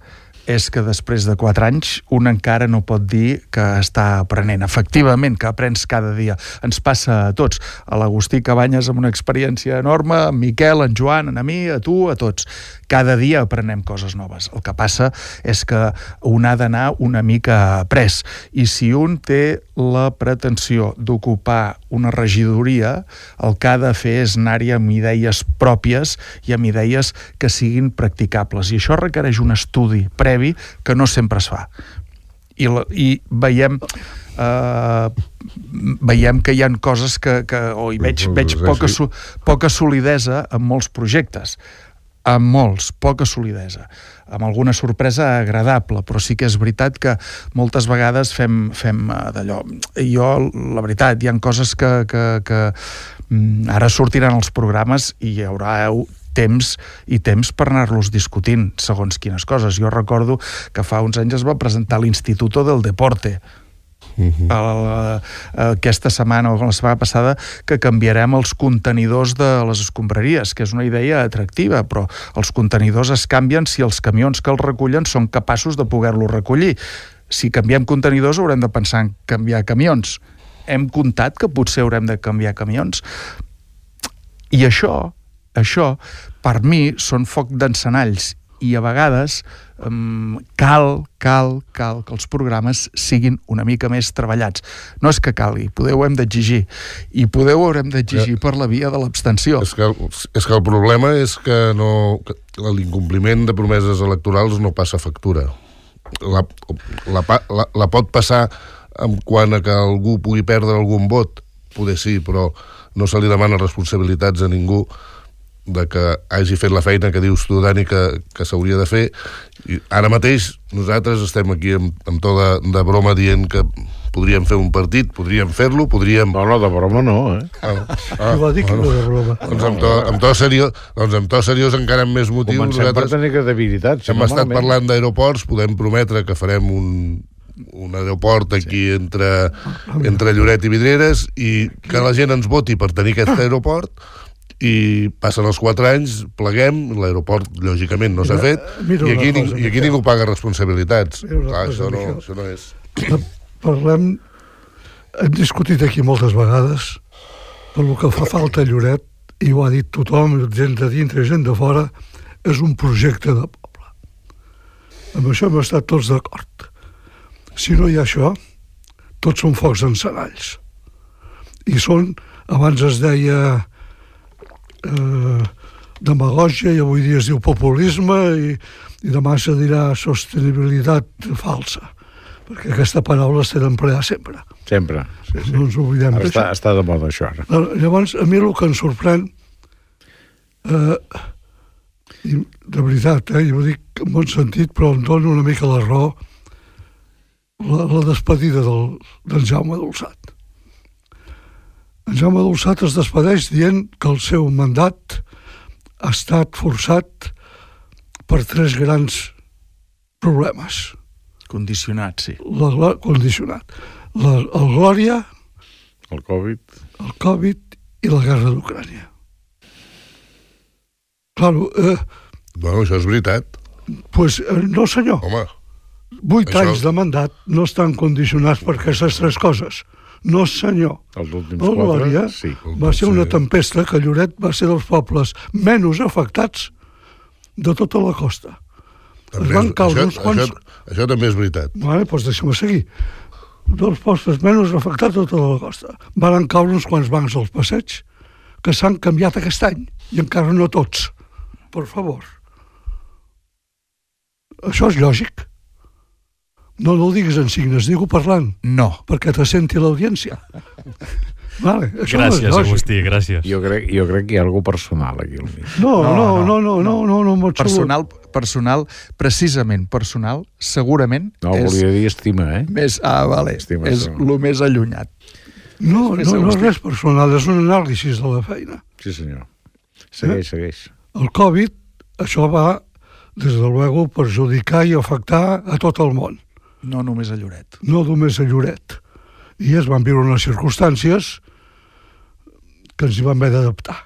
és que després de 4 anys un encara no pot dir que està aprenent. Efectivament, que aprens cada dia. Ens passa a tots. A l'Agustí Cabanyes amb una experiència enorme, en Miquel, en Joan, en a mi, a tu, a tots. Cada dia aprenem coses noves. El que passa és que un ha d'anar una mica après. I si un té la pretensió d'ocupar una regidoria, el que ha de fer és anar-hi amb idees pròpies i amb idees que siguin practicables. I això requereix un estudi previ que no sempre es fa. I, la, i veiem eh, veiem que hi han coses que, que o hi veig, veig poca, poca solidesa en molts projectes amb molts, poca solidesa, amb alguna sorpresa agradable, però sí que és veritat que moltes vegades fem, fem eh, d'allò. Jo, la veritat, hi han coses que, que, que mm, ara sortiran els programes i hi haurà temps i temps per anar-los discutint segons quines coses. Jo recordo que fa uns anys es va presentar l'Instituto del Deporte, uh -huh. la, aquesta setmana o la setmana passada que canviarem els contenidors de les escombraries, que és una idea atractiva, però els contenidors es canvien si els camions que els recullen són capaços de poder-los recollir. Si canviem contenidors haurem de pensar en canviar camions. Hem comptat que potser haurem de canviar camions. I això, això, per mi, són foc d'encenalls i a vegades um, cal, cal, cal que els programes siguin una mica més treballats. No és que calgui, poder ho hem d'exigir. I poder ho haurem d'exigir per la via de l'abstenció. És, que, és que el problema és que, no, que l'incompliment de promeses electorals no passa factura. La, la, la, la pot passar en quant a que algú pugui perdre algun vot, poder sí, però no se li demana responsabilitats a ningú de que hagi fet la feina que dius tu, Dani, que, que s'hauria de fer. I ara mateix nosaltres estem aquí amb, amb to de, de broma dient que podríem fer un partit, podríem fer-lo, podríem... No, no, de broma no, eh? Ah, ah, va dir que bueno, no de broma. Doncs amb to, amb to seriós, doncs amb to seriós encara amb més motiu... Comencem nosaltres per tenir que debilitats. Hem estat parlant d'aeroports, podem prometre que farem un, un aeroport aquí sí. entre, entre Lloret i Vidreres i que la gent ens voti per tenir aquest aeroport i passen els quatre anys, pleguem, l'aeroport lògicament no s'ha fet, mira i aquí, cosa, i aquí ningú paga responsabilitats. Clar, això, no, això no és... Parlem, hem discutit aquí moltes vegades per que fa falta a Lloret, i ho ha dit tothom, gent de dintre i gent de fora, és un projecte de poble. Amb això hem estat tots d'acord. Si no hi ha això, tots són focs encenalls. I són, abans es deia eh, demagògia i avui dia es diu populisme i, i demà se dirà sostenibilitat falsa perquè aquesta paraula s'ha d'emplear sempre. Sempre, sí, sí. No ens oblidem està, està de moda això ara. Llavors, a mi el que em sorprèn eh, i de veritat, eh, jo ho dic en bon sentit, però em dona una mica la raó la, la despedida del, del Jaume Dolçat. En Jaume Dolçat es despedeix dient que el seu mandat ha estat forçat per tres grans problemes. Condicionat, sí. La, condicionat. La, el Glòria, el Covid, el Covid i la guerra d'Ucrània. Claro, eh, bueno, això és veritat. Pues, eh, no, senyor. Home. Vuit això... anys de mandat no estan condicionats per aquestes tres coses. No, senyor. Els últims el Glòria sí. va ser una tempesta que Lloret va ser dels pobles menys afectats de tota la costa. També, es van caure uns quants... Això, això també és veritat. Vale, doncs deixa'm seguir. Dels pobles menys afectats de tota la costa. Van caure uns quants bancs al passeig que s'han canviat aquest any, i encara no tots. Per favor. Això és lògic. No, no ho diguis en signes, digue parlant, No. perquè te senti l'audiència. Vale, això no és Gràcies, lògic. Agustí, gràcies. Jo crec, jo crec que hi ha alguna personal aquí al mig. No, No, no, no, no, no, no, no, no, no, Personal, personal, precisament personal, segurament No, és volia dir estima, eh? més... Ah, vale, és Estimació. el més allunyat. No, Més no, no és res personal, és un anàlisi de la feina. Sí, senyor. Segueix, segueix. El Covid, això va, des de luego, perjudicar i afectar a tot el món, No només a Lloret. no només a Lloret. I es van viure unes circumstàncies que ens hi vam haver d'adaptar.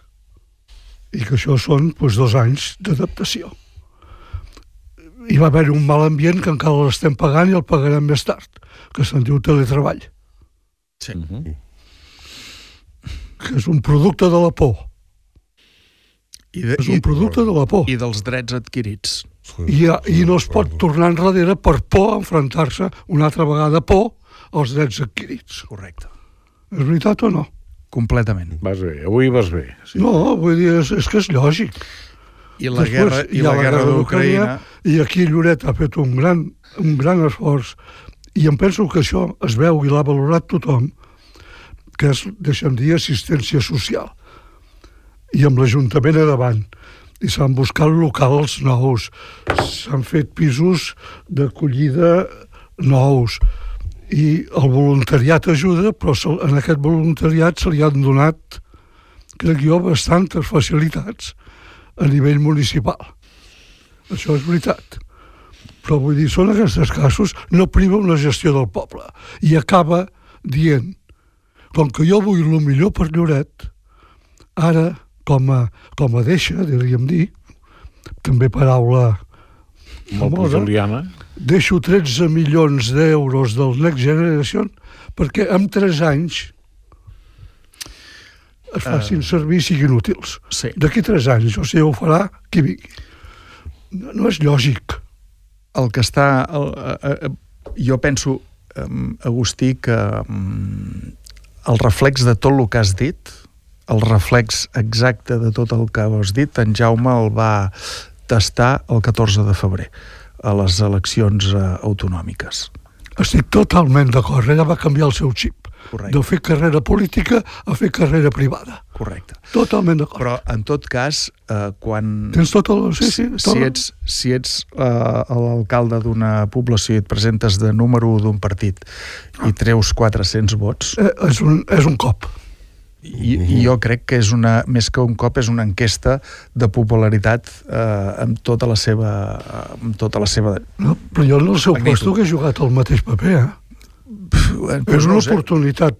I que això són doncs, dos anys d'adaptació. Hi va haver un mal ambient que encara l'estem pagant i el pagarem més tard, que se'n diu teletreball, Sí. Uh -huh. que és un producte de la por. I, de, És un producte de la por. i dels drets adquirits. I, I no es pot tornar enrere per por a enfrontar-se una altra vegada por als drets adquirits. Correcte. És veritat o no? Completament. Vas bé, avui vas bé. Sí. No, vull dir, és, és que és lògic. I la guerra, i ha la guerra d'Ucraïna... I aquí Lloret ha fet un gran, un gran esforç i em penso que això es veu i l'ha valorat tothom, que és, deixa'm dir, assistència social. I amb l'Ajuntament a davant. I s'han buscat locals nous, s'han fet pisos d'acollida nous, i el voluntariat ajuda, però en aquest voluntariat se li han donat, crec jo, bastantes facilitats a nivell municipal. Això és veritat. Però vull dir, són aquests casos, no priva una gestió del poble. I acaba dient, com que jo vull el millor per Lloret, ara, com a, com a deixa, diríem dir, també paraula Molt famosa, pujoliana. deixo 13 milions d'euros del Next Generation perquè en 3 anys es facin servir i siguin útils. Sí. D'aquí 3 anys, o sigui, ho farà qui vingui. No, no és lògic. el que està... El, eh, eh, jo penso, eh, Agustí, que eh, el reflex de tot el que has dit, el reflex exacte de tot el que has dit, en Jaume el va tastar el 14 de febrer a les eleccions eh, autonòmiques. Estic totalment d'acord. Ella va canviar el seu xip. Correcte. De fer carrera política a fer carrera privada. Correcte. Totalment d'acord. Però, en tot cas, eh, quan... Tens tot el... Sí, sí, tot si ets, si ets uh, l'alcalde d'una població i et presentes de número 1 d'un partit i treus 400 vots, Eh, és, un, és un cop. I, i jo crec que és una, més que un cop, és una enquesta de popularitat eh, amb tota la seva... amb tota la seva... No? Però jo en el seu puesto que he jugat el mateix paper, eh? Però és una no ho sé. oportunitat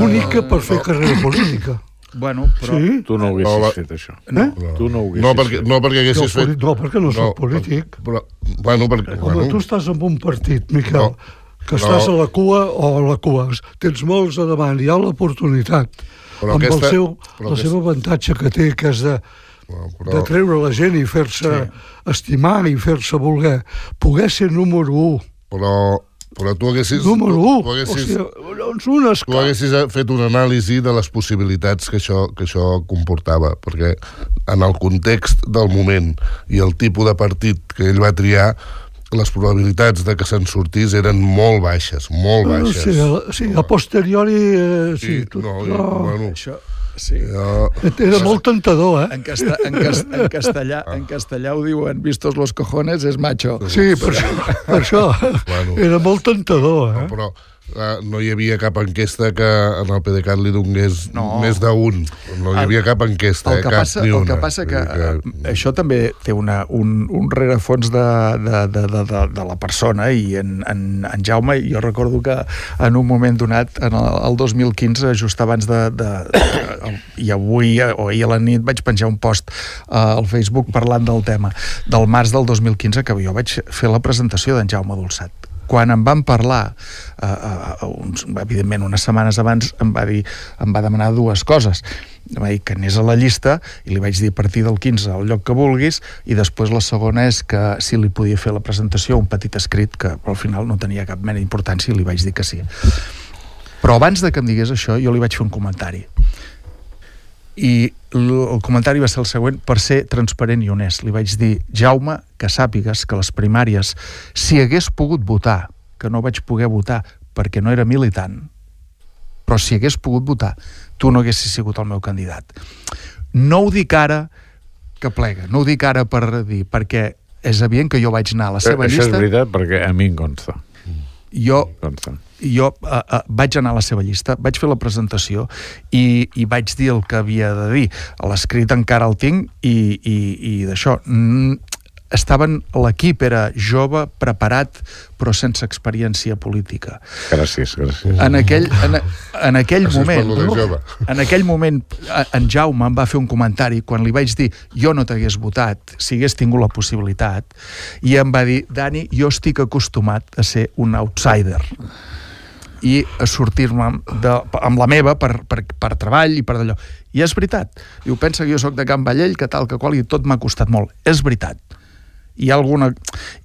única per fer carrera política. Bueno, però... Sí? Tu no ho haguessis No, va- fet, això. Eh? Tu no ho haguessis No, perquè, fet. no perquè Jo, haguessis fet... no, perquè no soc polític. Però, bueno, perquè... Home, bueno, tu estàs en un partit, Miquel, No. Que estàs No. a la cua o a la cua. Tens molts a davant, hi ha l'oportunitat. Però Amb aquesta- el seu, però el aquesta- seu avantatge que té, que és de, no, de però, treure la gent i fer-se estimar i fer-se voler. Poder ser número 1. però, però tu haguessis... Número tu, 1. tu O haguessis, sigui, doncs un tu haguessis fet una anàlisi de les possibilitats que això, que això comportava, perquè en el context del moment i el tipus de partit que ell va triar, les probabilitats de que se'n sortís eren molt baixes, molt baixes. Sí, a, sí, a posteriori... Eh, sí, Sí, tot, no, no, bueno, Això, sí. jo, Era molt tentador, eh? En, casta, en, cas, en, castellà, en castellà ho diuen vistos los cojones és macho. Sí, per això, per això Bueno. era molt tentador, eh? però eh, no hi havia cap enquesta que en el PDeCAT li donés No. més d'un. No hi havia cap enquesta, El eh, que, cap passa, ni el una. que passa que, Vull dir que això també té una, un, un rerefons de, de, de, de, de, de la persona i en, en, en Jaume, jo recordo que en un moment donat, en el, el 2015, just abans de, de, de i avui o ahir a la nit vaig penjar un post uh, al Facebook parlant del tema del març del 2015 que jo vaig fer la presentació d'en Jaume Dolçat quan em van parlar uh, uh, uns, evidentment unes setmanes abans em va dir, em va demanar dues coses. Em va dir que anés a la llista i li vaig dir a partir del 15 al lloc que vulguis i després la segona és que si li podia fer la presentació un petit escrit que al final no tenia cap mena d'importància i li vaig dir que sí. Però abans de que em digués això jo li vaig fer un comentari i el comentari va ser el següent per ser transparent i honest. Li vaig dir, Jaume, que sàpigues que les primàries, si hagués pogut votar, que no vaig poder votar perquè no era militant, però si hagués pogut votar, tu no haguessis sigut el meu candidat. No ho dic ara que plega, no ho dic ara per dir, perquè és evident que jo vaig anar a la seva Això llista... és veritat perquè a mi em consta. Jo consta. Jo uh, uh, vaig anar a la seva llista, vaig fer la presentació i, i vaig dir el que havia de dir. L'escrit encara el tinc i, i, i d'això. Mm, estaven, l'equip era jove, preparat, però sense experiència política. Gràcies, gràcies. En aquell, en, en aquell per moment, en aquell moment, eh, en Jaume em va fer un comentari quan li vaig dir jo no t'hagués votat si hagués tingut la possibilitat i em va dir, Dani, jo estic acostumat a ser un outsider i a sortir-me de, amb la meva per, per, per treball i per d'allò. I és veritat. Diu, pensa que jo sóc de Can Vallell, que tal, que qual, i tot m'ha costat molt. És veritat. Hi ha alguna...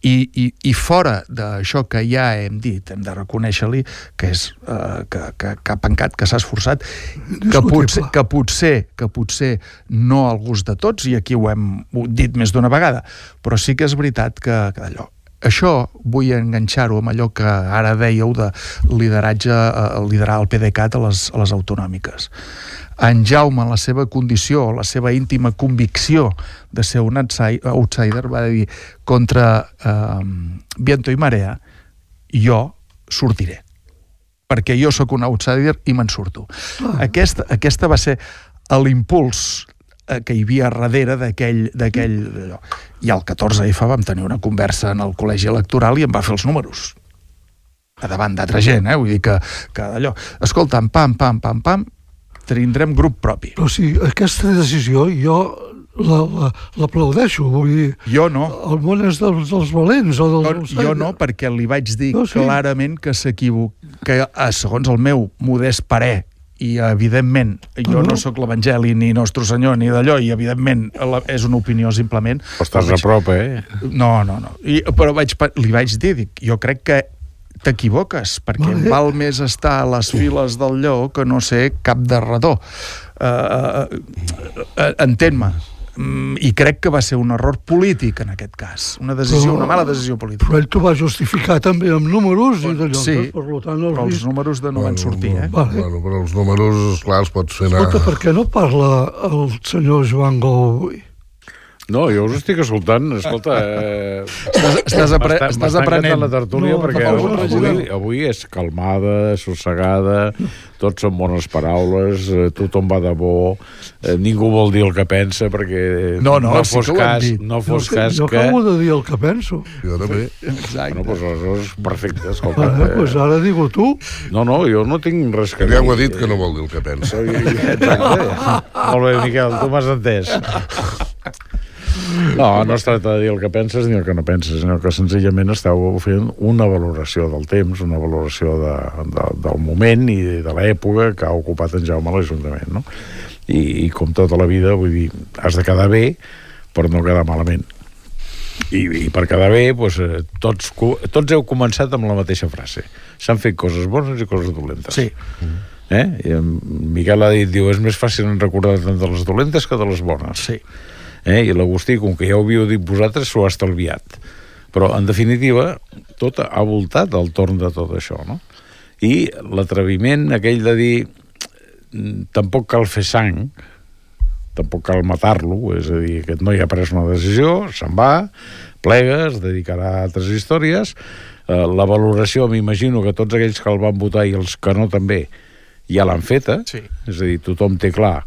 I, i, i fora d'això que ja hem dit, hem de reconèixer-li que és uh, que, que, que ha pencat, que s'ha esforçat, que potser, que potser que potser no al gust de tots, i aquí ho hem dit més d'una vegada, però sí que és veritat que, que allò, això vull enganxar-ho amb allò que ara dèieu de lideratge, eh, liderar el PDeCAT a les, a les autonòmiques. En Jaume, en la seva condició, la seva íntima convicció de ser un outside- outsider, va dir contra eh, viento i marea, jo sortiré perquè jo sóc un outsider i me'n surto. Aquesta, aquesta va ser l'impuls que hi havia darrere d'aquell... I al 14F vam tenir una conversa en el col·legi electoral i em va fer els números a davant d'altra gent, eh? vull dir que, que allò, escolta'm, pam, pam, pam, pam, tindrem grup propi. Però sí, aquesta decisió jo la- la- l'aplaudeixo, vull dir, Jo no, el món és dels, dels valents o dels... jo, jo no, perquè li vaig dir No, sí. clarament que s'equivoc, que eh, segons el meu modest parer, i evidentment jo no sóc l'Evangeli ni Nostre Senyor ni d'allò i evidentment la- és una opinió simplement. Però estàs a prop, eh? no, no, no. I, però vaig, li vaig dir dic, jo crec que t'equivoques perquè Vale. val més estar a les files del lleó que no ser cap de redó. Uh, uh, entén-me. Mm, i crec que va ser un error polític en aquest cas una decisió, Però- una mala decisió política Però ell t'ho va justificar també amb números i d'allò, sí, per tant, el però els risc... números de no van sortir eh? Vale. Bueno, però els números, clar, els pots fer anar... Escolta, per què no parla el senyor Joan Gou avui? No, jo us estic escoltant, escolta... Eh, estàs, estàs, apre estàs aprenent la tertúlia No, perquè avui, avui és calmada, sossegada, tots són bones paraules, eh, tothom va de bo, eh, ningú vol dir el que pensa perquè No, no, no sí fos hem cas, no fos jo, cas jo que... acabo de dir el que penso. Jo també. exacte Bueno, doncs aleshores, perfecte, escolta. Vale, eh, pues ara digo tu. No, no, jo no tinc res que Ja dir. ho ha dit que no vol dir el que pensa. Exacte. Molt bé, Miquel, tu m'has entès. No, no es tracta de dir el que penses ni el que no penses, sinó que senzillament esteu fent una valoració del temps, una valoració de, de, del moment i de l'època que ha ocupat en Jaume a l'Ajuntament, no? I, I com tota la vida, vull dir, has de quedar bé, però no quedar malament. I, i per quedar bé, doncs, eh, tots, tots heu començat amb la mateixa frase. S'han fet coses bones i coses dolentes. sí, Eh? I en Miquel ha dit, diu, és més fàcil recordar tant de les dolentes que de les bones. sí. Eh? I l'Agustí, com que ja ho havíeu dit vosaltres, s'ho ha estalviat. Però, en definitiva, tot ha voltat al torn de tot això, no? I l'atreviment aquell de dir "Mm, tampoc cal fer sang, tampoc cal matar-lo, és a dir, aquest noi ha pres una decisió, se'n va, plega, es dedicarà a altres històries, eh, la valoració, m'imagino que tots aquells que el van votar i els que no també ja l'han feta, Sí. és a dir, tothom té clar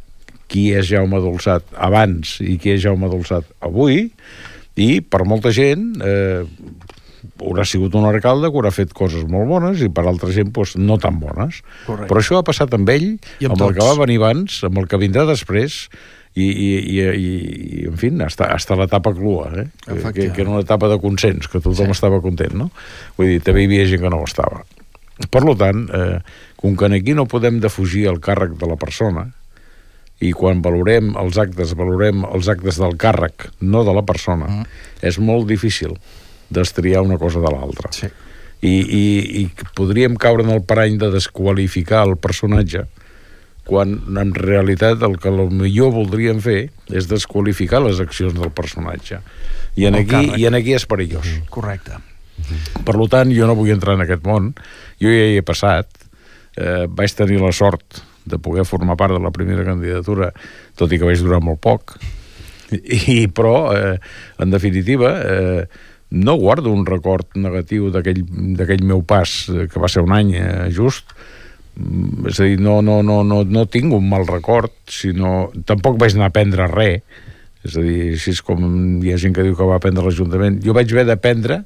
qui és Jaume Dolçat abans i qui és Jaume Dolçat avui, i per molta gent eh, haurà sigut un alcalde que haurà fet coses molt bones i per altra gent doncs, no tan bones. Correcte. Però això ha passat amb ell, I amb amb, el que va venir abans, amb el que vindrà després, i, i, i, i, i en fi, hasta, hasta l'etapa clua, eh? que, que, era una etapa de consens, que tothom sí. estava content, no? Vull dir, també hi havia gent que no ho estava. Per lo tant, eh, com que aquí no podem defugir el càrrec de la persona, i quan valorem els actes, valorem els actes del càrrec, no de la persona, mm. és molt difícil destriar una cosa de l'altra. Sí. I, i, I podríem caure en el parany de desqualificar el personatge quan en realitat el que millor voldrien fer és desqualificar les accions del personatge. I en, El aquí, càrrec. i en aquí és perillós. Correcte. Per tant, jo no vull entrar en aquest món. Jo ja hi he passat. Eh, vaig tenir la sort de poder formar part de la primera candidatura, tot i que vaig durar molt poc. I, però, eh, en definitiva, eh, no guardo un record negatiu d'aquell meu pas, eh, que va ser un any eh, just, Mm, és a dir, no, no, no, no, no tinc un mal record, sinó... Tampoc vaig anar a aprendre res, és a dir, així és com hi ha gent que diu que va aprendre l'Ajuntament. Jo vaig haver d'aprendre,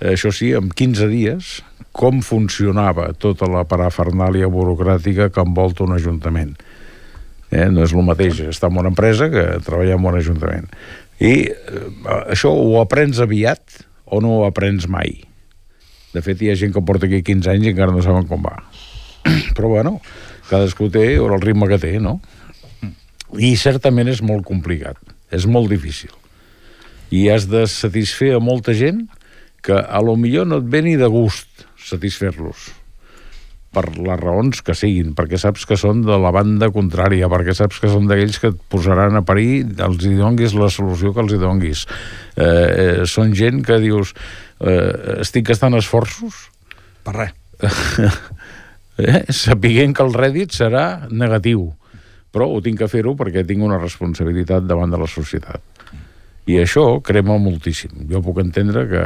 això sí, en 15 dies, com funcionava tota la parafernàlia burocràtica que envolta un Ajuntament. Eh? No és el mateix estar en una empresa que treballar en un Ajuntament. I eh, això ho aprens aviat o no ho aprens mai. De fet, hi ha gent que porta aquí 15 anys i encara no saben com va. Però, bueno, cadascú té el ritme que té, no? I certament és molt complicat, és molt difícil. I has de satisfer a molta gent que a lo millor no et ve ni de gust satisfer-los per les raons que siguin, perquè saps que són de la banda contrària, perquè saps que són d'aquells que et posaran a parir, els hi donguis la solució que els hi donguis. Eh, eh, són gent que dius, eh, estic gastant esforços Per res. eh, sapiguent que el rèdit serà negatiu però ho tinc que fer-ho perquè tinc una responsabilitat davant de la societat i això crema moltíssim jo puc entendre que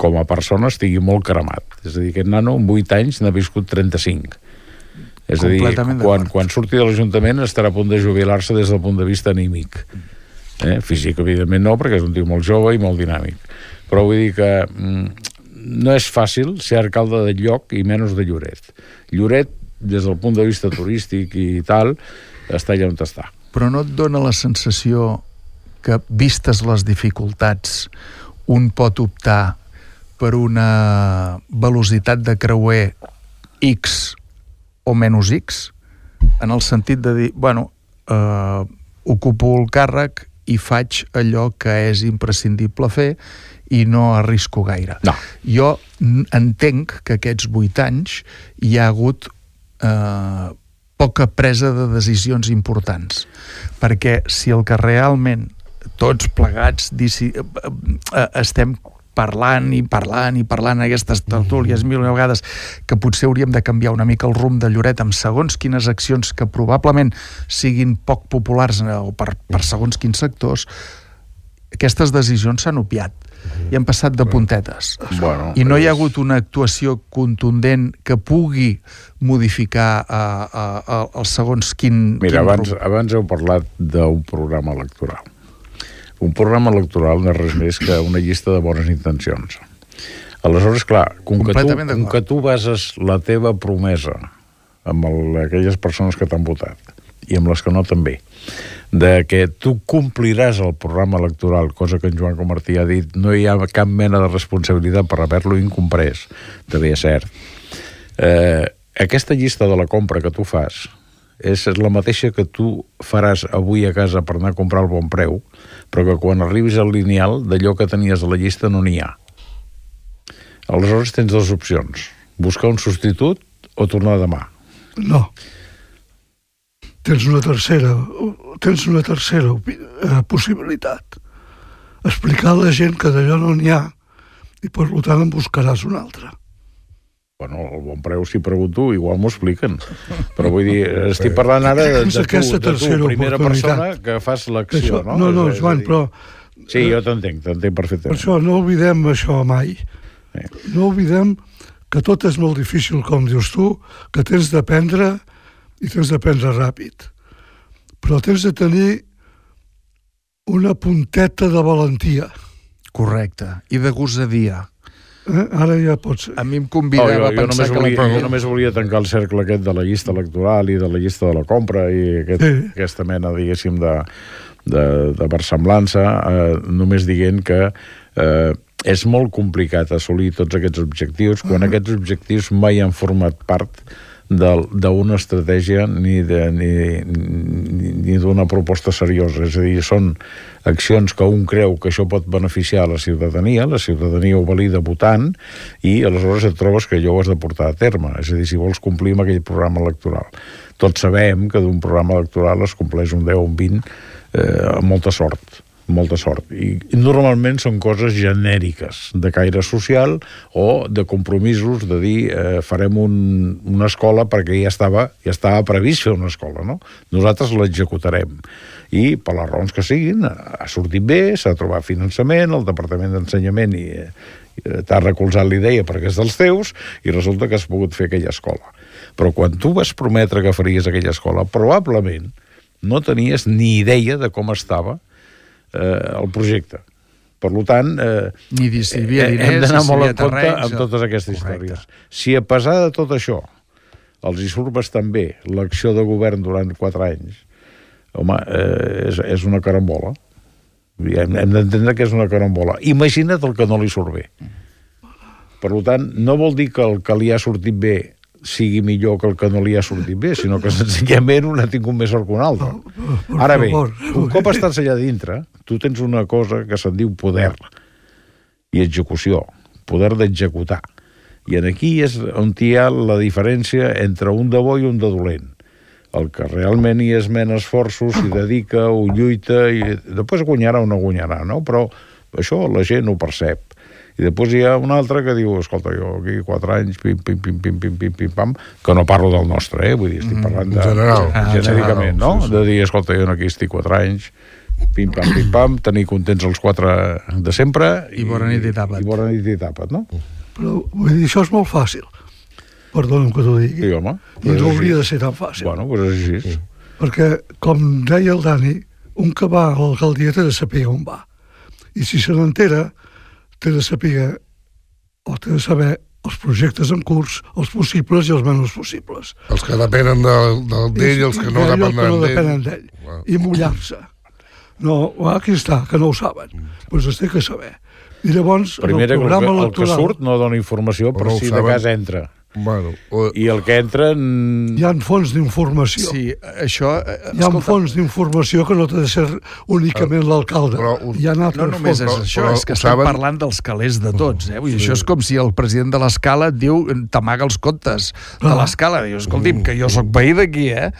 com a persona estigui molt cremat. És a dir, aquest nano amb 8 anys n'ha viscut 35 és a dir, quan, quan surti de l'Ajuntament estarà a punt de jubilar-se des del punt de vista anímic. Eh? físic evidentment no perquè és un tio molt jove i molt dinàmic. Però vull dir que mm, no és fàcil ser alcalde de lloc i menys de Lloret. Lloret des del punt de vista turístic i tal està allà on està. Però no et dona la sensació que, vistes les dificultats, un pot optar per una velocitat de creuer X o menys X? En el sentit de dir, bueno, eh, ocupo el càrrec i faig allò que és imprescindible fer i no arrisco gaire. No. Jo entenc que aquests vuit anys hi ha hagut eh, poca presa de decisions importants. Perquè si el que realment tots plegats dici, eh, eh, estem parlant i parlant i parlant aquestes tertúlies mil vegades que potser hauríem de canviar una mica el rumb de Lloret amb segons quines accions que probablement siguin poc populars eh, o per, per segons quins sectors aquestes decisions s'han opiat i han passat de puntetes bueno, i no hi ha hagut una actuació contundent que pugui modificar uh, uh, uh, el segons quin, Mira, quin abans, abans heu parlat d'un programa electoral. Un programa electoral no és res més que una llista de bones intencions. Aleshores, clar, com que, tu, com que tu bases la teva promesa amb el, aquelles persones que t'han votat i amb les que no també, de que tu compliràs el programa electoral, cosa que en Joan Comartí ha dit, no hi ha cap mena de responsabilitat per haver-lo incomprès, també és cert. Eh, aquesta llista de la compra que tu fas és la mateixa que tu faràs avui a casa per anar a comprar el bon preu, però que quan arribis al lineal d'allò que tenies a la llista no n'hi ha. Aleshores tens dues opcions, buscar un substitut o tornar demà. No. Tens una tercera, tens una tercera eh, possibilitat. Explicar a la gent que d'allò no n'hi ha i per tant en buscaràs una altra. Bueno, el bon preu, si pregunto, igual m'ho expliquen. Però vull dir, estic parlant ara de, de, tu, de tu, primera persona que fas l'acció, no? no, no, Joan, dir- però Sí, jo t'entenc, t'entenc per perfectament. això no oblidem això mai. Sí. No oblidem que tot és molt difícil, com dius tu, que tens d'aprendre i tens d'aprendre ràpid. Però tens de tenir una punteta de valentia. Correcte. I de gosadia. Eh? Ara ja pots... A mi em Oh, convidava jo, a jo, pensar només que la volia, jo pregunta... només volia tancar el cercle aquest de la llista electoral i de la llista de la compra i aquest, Sí. aquesta mena, diguéssim, de, de, de versemblança, eh, només dient que eh, és molt complicat assolir tots aquests objectius quan aquests objectius mai han format part d'una estratègia ni de- ni, ni, ni d'una proposta seriosa. És a dir, són accions que un creu que això pot beneficiar la ciutadania, la ciutadania ho valida votant, i aleshores et trobes que allò ho has de portar a terme. És a dir, si vols complir amb aquell programa electoral. Tots sabem que d'un programa electoral es compleix un 10 o un 20 eh, amb molta sort molta sort. I, normalment són coses genèriques, de caire social o de compromisos de dir eh, farem un, una escola perquè ja estava, ja estava previst fer una escola, no? Nosaltres l'executarem. I, per les raons que siguin, ha sortit bé, s'ha trobat finançament, el Departament d'Ensenyament i, eh, t'ha recolzat l'idea perquè és dels teus i resulta que has pogut fer aquella escola. Però quan tu vas prometre que faries aquella escola, probablement no tenies ni idea de com estava eh, el projecte. Per tant, eh, Ni si hi havia eh, diners, hem d'anar si molt en compte terrenys, amb totes aquestes Correcte. històries. Si a pesar de tot això els hi surt bastant bé l'acció de govern durant quatre anys, home, eh, és, és una carambola. Hem, hem d'entendre que és una carambola. Imagina't el que no li surt bé. Per tant, no vol dir que el que li ha sortit bé sigui millor que el que no li ha sortit bé, sinó que senzillament un ha tingut més sort que un altre. Ara bé, un cop estàs allà dintre, tu tens una cosa que se'n diu poder i execució, poder d'executar. I en aquí és on hi ha la diferència entre un de bo i un de dolent. El que realment hi esmena esforços, s'hi dedica, ho lluita, i després guanyarà o no guanyarà, no? Però això la gent ho percep. I després hi ha un altre que diu, escolta, jo aquí quatre anys, pim, pim, pim, pim, pim, pim, pim, pam, que no parlo del nostre, eh? Vull dir, estic parlant de... En general. Genèricament, En no? general, sí, sí. De dir, escolta, jo aquí estic quatre anys, pim, pam, pim, pam, tenir contents els quatre de sempre... I bona nit i tapa't. I bona nit i tapa't, no? Però vull dir, això és molt fàcil. Perdona'm que t'ho digui. Sí, home. I no hauria de ser tan fàcil. Bueno, doncs és així. Perquè, com deia el Dani, un que va a l'alcaldia té de saber on va. I si se n'entera, té de saber o té de saber els projectes en curs, els possibles i els menys possibles. Els que depenen del- del- d'ell i els que no I depenen que no d'ell. depenen d'ell. Clar. I mullar-se. No, aquí està, que no ho saben. Doncs pues es té que saber. I llavors, Primera, en que el el, programa que, el que electoral surt no dona informació, Però però no si de saben. cas entra. Bueno, o, I el que entra... mm, hi ha fonts d'informació. Sí, això... eh, Hi ha escolta, fonts d'informació que no té de ser únicament l'alcalde. un- Hi ha altres No només és fonts. això, però és que estem saben? parlant dels calés de tots. Eh? Vull dir, Això és com si el president de l'escala et diu t'amaga els comptes de Ah. l'escala. Dius, escolti'm, que jo sóc veí d'aquí, eh?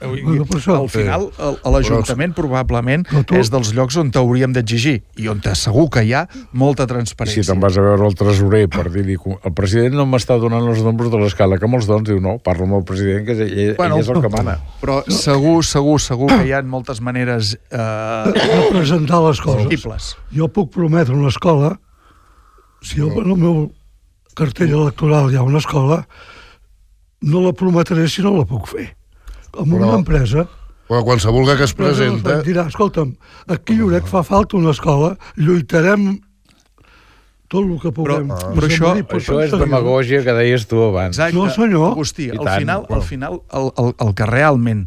Bueno, això. al final, el- l'Ajuntament probablement Però tu- és dels llocs on t'hauríem d'exigir i on segur que hi ha molta I transparència. si te'n vas a veure el tresorer per dir-li el president no m'està donant els nombres de l'escala, que me'ls dons? Diu, no, parlo amb el president, que és, ell, Bueno, ell és el que mana. Però segur, segur, segur que hi ha moltes maneres eh, de presentar les coses. possibles. Jo puc prometre una escola, si jo en el meu cartell electoral hi ha una escola, no la prometré si no la puc fer. Amb una Però- empresa, però qualsevol que es presenta... dirà, escolta'm, aquí a Lloret fa falta una escola, lluitarem tot el que puguem. Però- però això- Això és demagògia que deies tu abans. Exacte. No, senyor. Agustí, al final, al final el, el, el que realment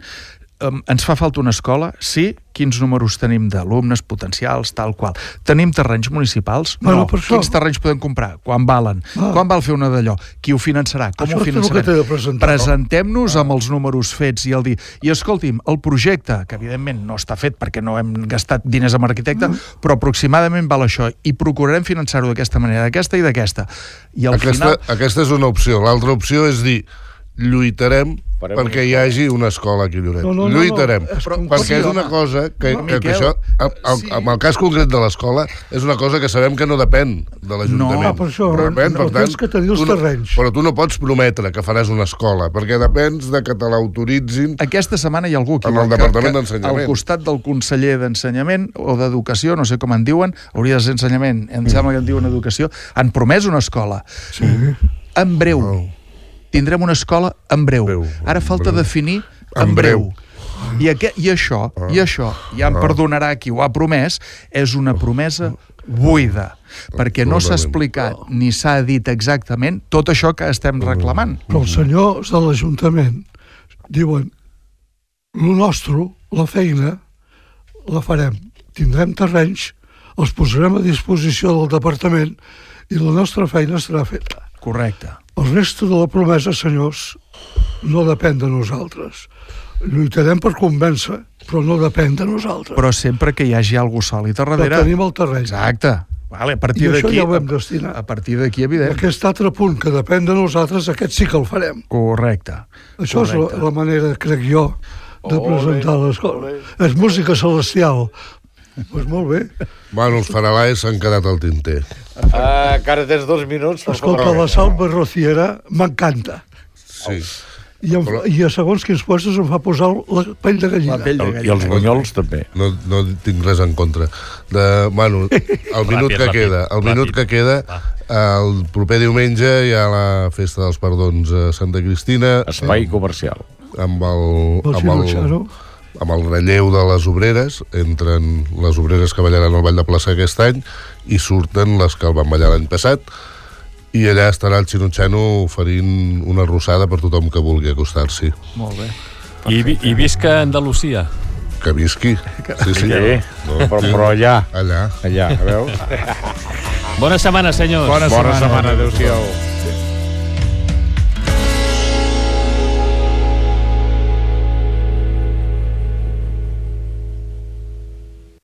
um, ens fa falta una escola, sí, quins números tenim d'alumnes potencials, tal qual. Tenim terrenys municipals? Bueno, no. per això. Quins terrenys podem comprar? Quan valen? Ah. Quan val fer una d'allò? Qui ho finançarà? Com Això ho finançarem? Presentem-nos amb els números fets i el dir... I escolti'm, el projecte, que evidentment no està fet perquè no hem gastat diners amb arquitecte, però aproximadament val això i procurarem finançar-ho d'aquesta manera, d'aquesta i d'aquesta. I al Aquesta, final... aquesta és una opció. L'altra opció és dir lluitarem Farem perquè hi hagi una escola aquí a Lloret. No, no, no, no. lluitarem. És com- perquè és una cosa que, No, que, que això, en, en, sí. en el cas concret de l'escola, és una cosa que sabem que no depèn de l'Ajuntament. No, per això, depèn, no, tens que tenir els tu no, terrenys. Però tu no pots prometre que faràs una escola, perquè depens de que te l'autoritzin Aquesta setmana hi ha algú aquí En el que- Departament que d'Ensenyament. Al costat del conseller d'Ensenyament o d'Educació, no sé com en diuen, hauria de ser Ensenyament, em sembla que en diuen Educació, han promès una escola. Sí. En breu. Oh. Tindrem una escola en breu. Breu, Ara en falta breu. definir En en breu. breu. I, aqu I això, i això, ja em perdonarà qui ho ha promès, és una promesa buida, perquè no s'ha explicat ni s'ha dit exactament tot això que estem reclamant. Però els senyors de l'Ajuntament diuen el nostre, la feina, la farem. Tindrem terrenys, els posarem a disposició del departament i la nostra feina estarà feta. Correcte. El resto de la promesa, senyors, no depèn de nosaltres. Lluitarem per convèncer, però no depèn de nosaltres. Però sempre que hi hagi algú sòlid a però darrere... tenim el terreny. Exacte. Vale, a I partir això d'aquí... ja ho hem destinat. A partir d'aquí, evident. Aquest altre punt que depèn de nosaltres, aquest sí que el farem. Correcte. Això és la, Correcte. la manera, crec jo, de presentar les coses. És música celestial. Doncs pues molt bé. Bueno, els faralaes s'han quedat al tinter. Uh, encara tens dos minuts. per Escolta, la salva rociera m'encanta. Sí. I, em, I a segons quins puestos em fa posar la pell de gallina. La pell de I gallina. els bunyols també. No, no tinc res en contra. De, bueno, el minut Ràpid, que ràpid, queda, el minut que queda, el proper diumenge hi ha la festa dels perdons a Santa Cristina Espai comercial. amb el, El amb el. Amb el relleu de les obreres, entren les obreres que ballaran al Ball de Plaça aquest any i surten les que el van ballar l'any passat i allà estarà el Xinutxano oferint una rosada per tothom que vulgui acostar-s'hi. Molt bé. I, vi- I visca Andalusia. Que visqui. Sí, sí. Sí, No, però, però allà, Allà. allà, veus? Bona setmana, senyors. Bona Bona setmana. setmana, adéu-siau.